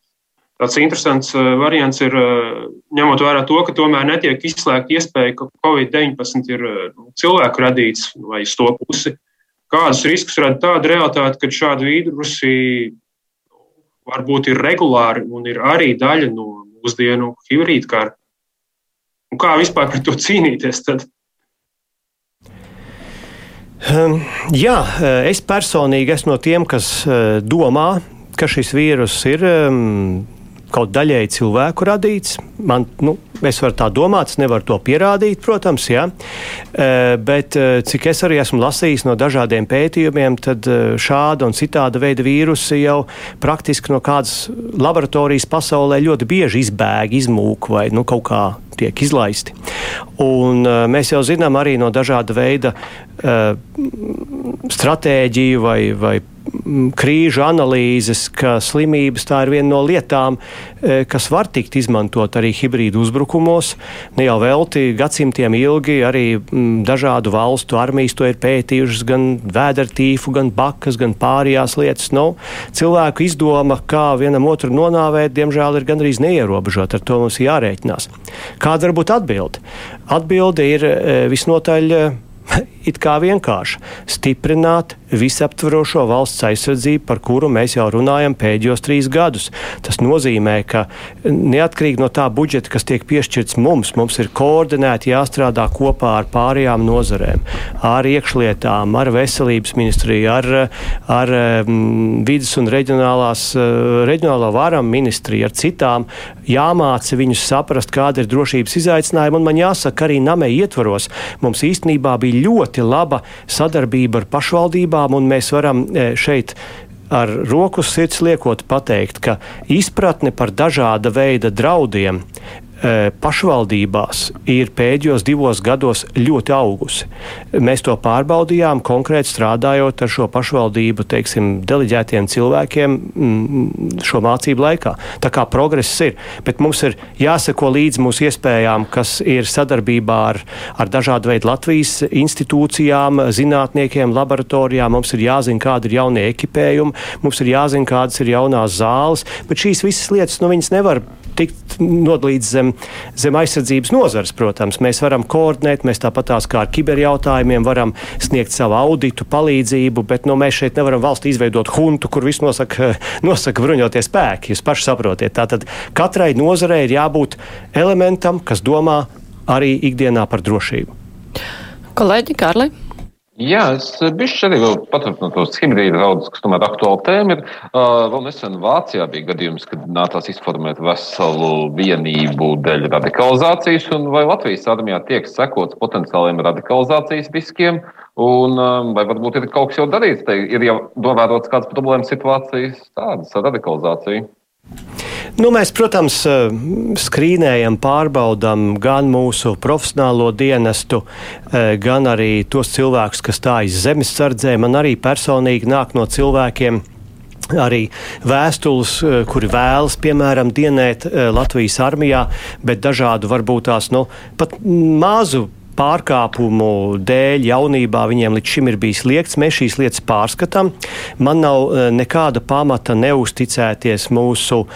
Tāds interesants variants ir, ņemot vērā to, ka tomēr netiek izslēgta iespēja, ka Covid-19 ir nu, cilvēku radīts vai uz to pusi. Kādus riskus rada tāda realitāte, ka šādi vīrusi varbūt ir regulāri un ir arī daļa no mūsdienu hibrīdkāru. Un kā vispār par to cīnīties? Tad? Um, jā, eh, es personīgi esmu no tiem, kas uh, domā, ka šis vīrus ir um, kaut daļēji cilvēku radīts. Man, nu, es varu tā domāt, es nevaru to pierādīt, protams, jā. Uh, bet uh, cik es arī esmu lasījis no dažādiem pētījumiem, tad šāda un citāda veida vīrusi jau praktiski no kādas laboratorijas pasaulē ļoti bieži izbēg, izmūk vai nu, kaut kā tiek izlaisti. Un, mēs jau zinām arī no dažāda veida stratēģiju vai, vai krīžu analīzes, ka slimības tā ir viena no lietām, kas var tikt izmantot arī hibrīdu uzbrukumos. Ne jau velti gadsimtiem ilgi arī dažādu valstu armijas to ir pētījušas, gan vēdertīfu, gan bakas, gan pārējās lietas. Nu, cilvēku izdoma, kā vienam otru nonāvēt, diemžēl ir gandrīz neierobežota. Ar to mums jārēķinās. Kāda var būt atbilde? Atbilde ir e, visnotaļ e, it kā vienkārši stiprināt visaptvarošo valsts aizsardzību, par kuru mēs jau runājam pēdējos trīs gadus. Tas nozīmē, ka neatkarīgi no tā budžeta, kas tiek piešķirts mums, mums ir koordinēti jāstrādā kopā ar pārējām nozarēm, ar iekšlietām, ar veselības ministriju, ar, ar um, vidas un reģionālās, uh, reģionālā varam ministriju, ar citām. Jāmāca viņus saprast, kāda ir drošības izaicinājuma, un man jāsaka, arī namē ietvaros mums īstenībā bija ļoti laba sadarbība ar pašvaldībām un mēs varam e, šeit ar roku sirds liekot pateikt, ka izpratne par dažāda veida draudiem pašvaldībās ir pēdējos divos gados ļoti augusi. Mēs to pārbaudījām konkrēti strādājot ar šo pašvaldību, teiksim, deleģētiem cilvēkiem mm, šo mācību laikā. Tā kā progress ir, bet mums ir jāseko līdzi mūsu iespējām, kas ir sadarbībā ar, ar dažādu veidu Latvijas institūcijām, zinātniekiem, laboratorijām. Mums ir jāzina, kāda ir jaunie ekipējumi, mums ir jāzina, kādas ir jaunās zāles, bet šīs visas lietas, nu, viņas nevar tikt nodalīts zem, zem aizsardzības nozares, protams. Mēs varam koordinēt, mēs tāpatās kā ar kiberjautājumiem varam sniegt savu auditu, palīdzību, bet nu, mēs šeit nevaram valstī izveidot huntu, kur viss nosaka, *laughs* nosaka bruņotie spēki. Jūs paši saprotiet. Tātad katrai nozarei ir jābūt elementam, kas domā arī ikdienā par drošību. Kolēģi Kārli. Jā, es bijuši arī paturpinot tos hibrīda draudus, kas tomēr aktuāli tēma ir. Uh, vēl nesen Vācijā bija gadījums, kad nācās izformēt veselu vienību dēļ radikalizācijas, un vai Latvijas armijā tiek sekots potenciāliem radikalizācijas riskiem, un um, vai varbūt ir kaut kas jau darīts, te ir jau novērots kādas problēmas situācijas tādas ar radikalizāciju. Nu, mēs, protams, eh, skrīnējam, pārbaudām gan mūsu profesionālo dienestu, eh, gan arī tos cilvēkus, kas stājas zemesardzē. Man arī personīgi nāk no cilvēkiem. Arī vēstules, eh, kuri vēlas, piemēram, dienēt Latvijas armijā, bet dažādu, varbūt tās nu, pat mazu pārkāpumu dēļ jaunībā viņiem līdz šim ir bijis liegts. Mēs šīs lietas pārskatām. Man nav uh, nekāda pamata neusticēties mūsu uh,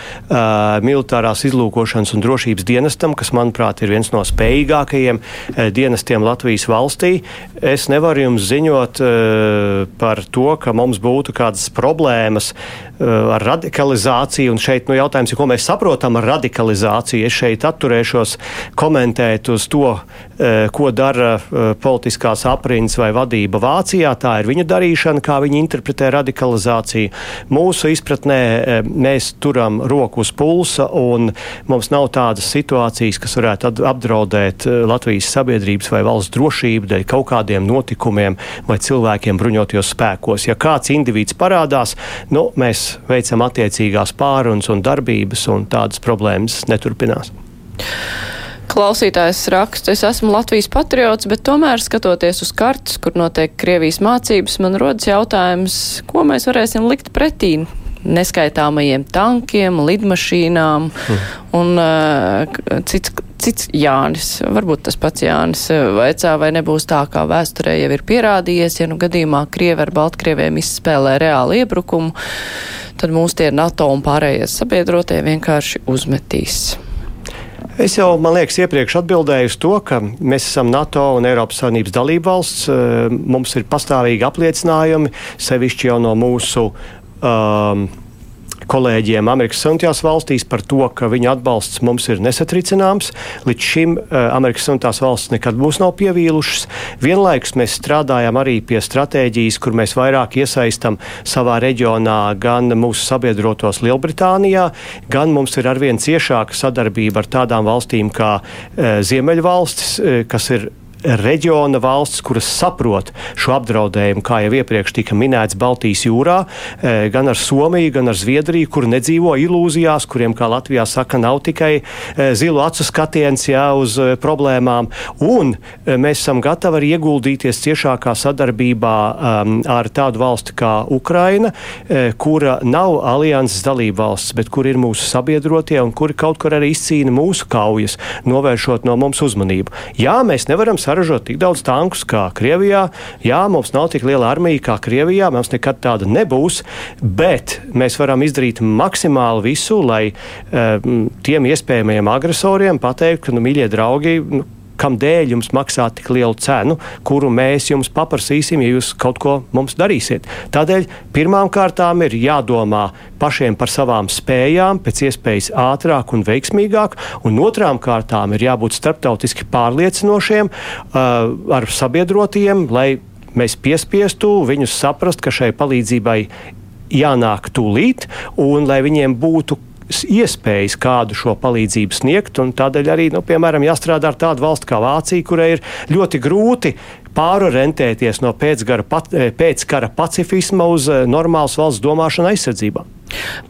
militārās izlūkošanas un drošības dienestam, kas, manuprāt, ir viens no spējīgākajiem uh, dienestiem Latvijas valstī. Es nevaru jums ziņot uh, par to, ka mums būtu kādas problēmas uh, ar radikalizāciju. Un šeit nu, jautājums ir, ko mēs saprotam ar radikalizāciju. Es šeit atturēšos komentēt uz to, uh, ko dara uh, politiskās aprindas vai vadība Vācijā. Tā ir viņu darīšana, kā viņi interpretē radikalizāciju. Mūsu izpratnē mēs turam roku uz pulsa un mums nav tādas situācijas, kas varētu apdraudēt Latvijas sabiedrības vai valsts drošību dēļ kaut kādiem notikumiem vai cilvēkiem bruņotajos spēkos. Ja kāds indivīds parādās, nu, mēs veicam attiecīgās pārunas un darbības, un tādas problēmas neturpinās. Klausītājs raksta, es esmu Latvijas patriots, bet tomēr skatoties uz kartes, kur notiek Krievijas mācības, man rodas jautājums, ko mēs varēsim likt pretī neskaitāmajiem tankiem, lidmašīnām mm. un uh, cits, cits Jānis, varbūt tas pats Jānis, vaicā, vai nebūs tā, kā vēsturē jau ir pierādījies, ja nu gadījumā Krievi ar Baltkrieviem izspēlē reāli iebrukumu, tad mūs tie NATO un pārējie sabiedrotie vienkārši uzmetīs. Es jau, man liekas, iepriekš atbildēju uz to, ka mēs esam NATO un Eiropas Savienības dalība valsts. Mums ir pastāvīgi apliecinājumi, sevišķi jau no mūsu um, kolēģiem Amerikas Savienotajās valstīs par to, ka viņu atbalsts mums ir nesatricināms. Līdz šim uh, Amerikas Savienotās valstis nekad mūs nav pievīlušas. Vienlaikus mēs strādājam arī pie stratēģijas, kur mēs vairāk iesaistam savā reģionā gan mūsu sabiedrotos Lielbritānijā, gan mums ir arvien ciešāka sadarbība ar tādām valstīm kā uh, Ziemeļvalstis, uh, kas ir reģiona valsts, kuras saprot šo apdraudējumu, kā jau iepriekš tika minēts Baltijas jūrā, e, gan ar Somiju, gan ar Zviedriju, kur nedzīvo ilūzijās, kuriem, kā Latvijā saka, nav tikai e, zilu acu skatiens jā, uz e, problēmām. Un mēs esam gatavi arī ieguldīties ciešākā sadarbībā um, ar tādu valsti kā Ukraina, kura nav alianses dalība valsts, bet kur ir mūsu sabiedrotie un kuri kaut kur arī izcīna mūsu kaujas, novēršot no mums uzmanību. Jā, mēs nevaram saražot tik daudz tankus kā Krievijā. Jā, mums nav tik liela armija kā Krievijā, mums nekad tāda nebūs, bet mēs varam izdarīt maksimāli visu, lai uh, tiem iespējamajiem agresoriem pateiktu, ka, nu, mīļie draugi, nu, kam dēļ jums maksāt tik lielu cenu, kuru mēs jums paprasīsim, ja jūs kaut ko mums darīsiet. Tādēļ pirmām kārtām ir jādomā pašiem par savām spējām, pēc iespējas ātrāk un veiksmīgāk, un otrām kārtām ir jābūt starptautiski pārliecinošiem uh, ar sabiedrotiem, lai mēs piespiestu viņus saprast, ka šai palīdzībai jānāk tūlīt, un lai viņiem būtu iespējas kādu šo palīdzību sniegt. Tādēļ arī, nu, piemēram, jāstrādā ar tādu valsti kā Vācija, kurai ir ļoti grūti pārorientēties no pēckara, pat, eh, pēckara pacifisma uz eh, normālas valsts domāšanu aizsardzībā.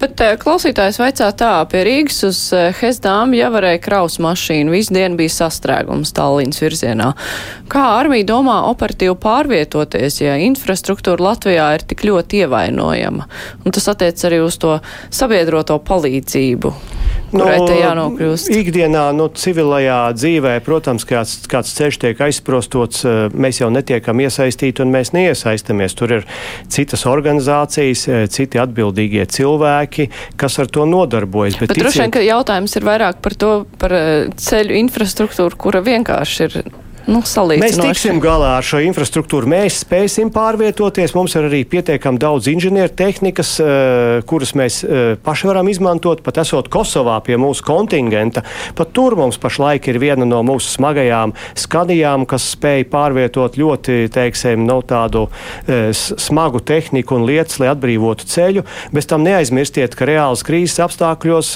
Bet eh, klausītājs vaicā tā, pie Rīgas uz eh, Hesdām jau varēja kraus mašīnu, visu dienu bija sastrēgums Tallinas virzienā. Kā armija domā operatīvi pārvietoties, ja infrastruktūra Latvijā ir tik ļoti ievainojama? Un tas attiec arī uz to sabiedroto palīdzību. Jānokļūst? Ikdienā, nu, civilajā dzīvē, protams, kāds, kāds ceļš tiek aizprostots, eh, mēs jau netiekam iesaistīti un mēs neiesaistamies. Tur ir citas organizācijas, citi atbildīgie cilvēki, kas ar to nodarbojas. Bet, Bet droši vien, ka jautājums ir vairāk par to, par ceļu infrastruktūru, kura vienkārši ir nu, Mēs tiksim galā ar šo infrastruktūru. Mēs spēsim pārvietoties. Mums ir arī pietiekami daudz inženieru tehnikas, uh, kuras mēs uh, paši varam izmantot. Pat esot Kosovā pie mūsu kontingenta, pat tur mums pašlaik ir viena no mūsu smagajām skadījām, kas spēj pārvietot ļoti, teiksim, no tādu uh, smagu tehniku un lietas, lai atbrīvotu ceļu. Bez tam neaizmirstiet, ka reāls krīzes apstākļos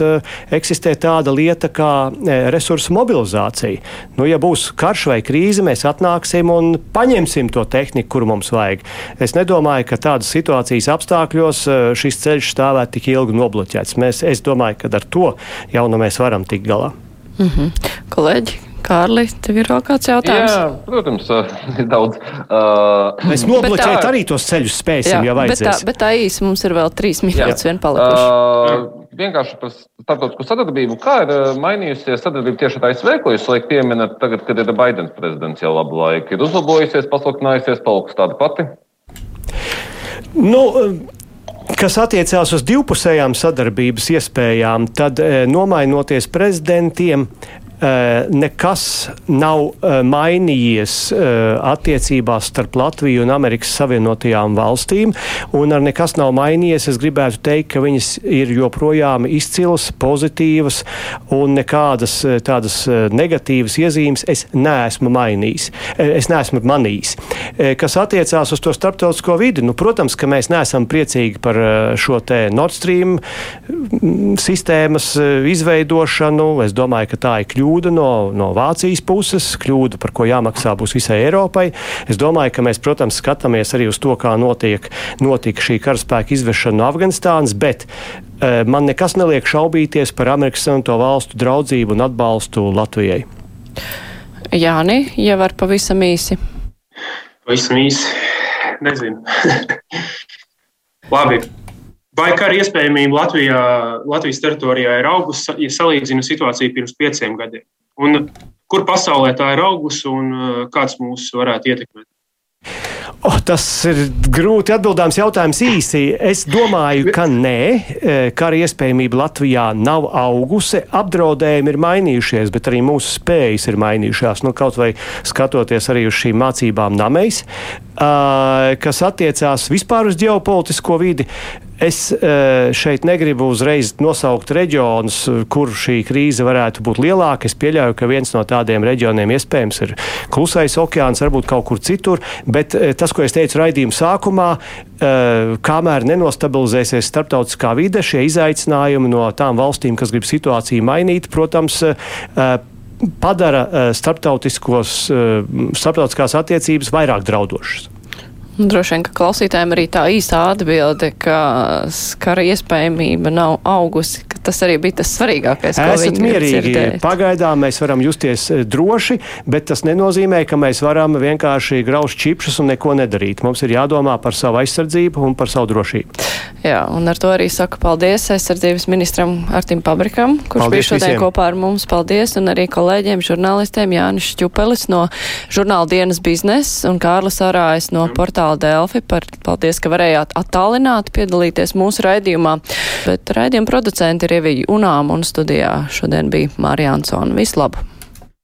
eksistē tāda lieta kā resursu mobilizācija. Nu, ja būs karš vai krīze, krīze, mēs atnāksim un paņemsim to tehniku, kuru mums vajag. Es nedomāju, ka tādas situācijas apstākļos eh, šis ceļš stāvētu tik ilgi nobloķēts. Mēs, es domāju, ka ar to jau nu mēs varam tikt galā. Mm -hmm. Kolēģi, Kārli, tev ir vēl kāds jautājums? Jā, protams, ir daudz. Uh, Mēs nobloķēt tā, arī tos ceļus spēsim, jā, ja vajadzēs. Bet tā, bet tā īsi mums ir vēl trīs minūtes vien palikuši. Uh, vienkārši par starptautisko sadarbību. Kā ir uh, mainījusies sadarbība tieši ar ASV, ko jūs laik pieminat tagad, kad ir Baidens prezidents jau labu laiku? Ir uzlabojusies, pasliktinājusies, palikusi tāda pati? Nu, Kas attiecās uz divpusējām sadarbības iespējām, tad nomainoties prezidentiem, Eh, nekas nav eh, mainījies eh, attiecībās starp Latviju un Amerikas Savienotajām valstīm, un ar nekas nav mainījies. Es gribētu teikt, ka viņas ir joprojām izcilas, pozitīvas, un nekādas tādas negatīvas iezīmes es neesmu mainījis. Es neesmu manījis. Kas attiecās uz to starptautisko vidi, nu, protams, ka mēs neesam priecīgi par šo te Nord Stream mm, sistēmas izveidošanu. Es domāju, ka tā ir kļūda kļūda no, no Vācijas puses, kļūda, par ko jāmaksā būs visai Eiropai. Es domāju, ka mēs, protams, skatāmies arī uz to, kā notiek, notika šī karaspēka izvešana no Afganistānas, bet uh, man nekas neliek šaubīties par Amerikas Savienoto valstu draudzību un atbalstu Latvijai. Jāni, ja var pavisam īsi. Pavisam īsi. Nezinu. *laughs* Labi. Vai kara iespējamība Latvijā, Latvijas teritorijā ir augusi, ja salīdzina situāciju pirms pieciem gadiem? Un kur pasaulē tā ir augusi un uh, kāds mūs varētu ietekmēt? Oh, tas ir grūti atbildāms jautājums īsi. Es domāju, ka nē, e, kara iespējamība Latvijā nav augusi. Apdraudējumi ir mainījušies, bet arī mūsu spējas ir mainījušās. Nu, kaut vai skatoties arī uz šīm mācībām namēs, kas attiecās vispār uz ģeopolitisko vidi. Es šeit negribu uzreiz nosaukt reģionus, kur šī krīze varētu būt lielāka. Es pieļauju, ka viens no tādiem reģioniem iespējams ir Klusais okeāns, varbūt kaut kur citur. Bet tas, ko es teicu raidījuma sākumā, kamēr nenostabilizēsies starptautiskā vide, šie izaicinājumi no tām valstīm, kas grib situāciju mainīt, protams, padara starptautiskās attiecības vairāk draudošas. Droši vien, ka klausītājiem arī tā īsā atbilde, ka kara iespējamība nav augusi, ka tas arī bija tas svarīgākais. Esat mierīgi. Pagaidām mēs varam justies eh, droši, bet tas nenozīmē, ka mēs varam vienkārši graust čipšus un neko nedarīt. Mums ir jādomā par savu aizsardzību un par savu drošību. Jā, un ar to arī saku paldies aizsardzības ministram Artim Pabrikam, kurš paldies bija šodien visiem. kopā ar mums. Paldies, un arī kolēģiem žurnālistiem Jānis Šķupelis no žurnāla dienas biznesa un Kārlis Arājs no portāla portāla Delfi. Par, paldies, ka varējāt attālināt piedalīties mūsu raidījumā. Bet raidījuma producenti ir Ievija Unām un studijā šodien bija Mārija Ansona. Vislabāk!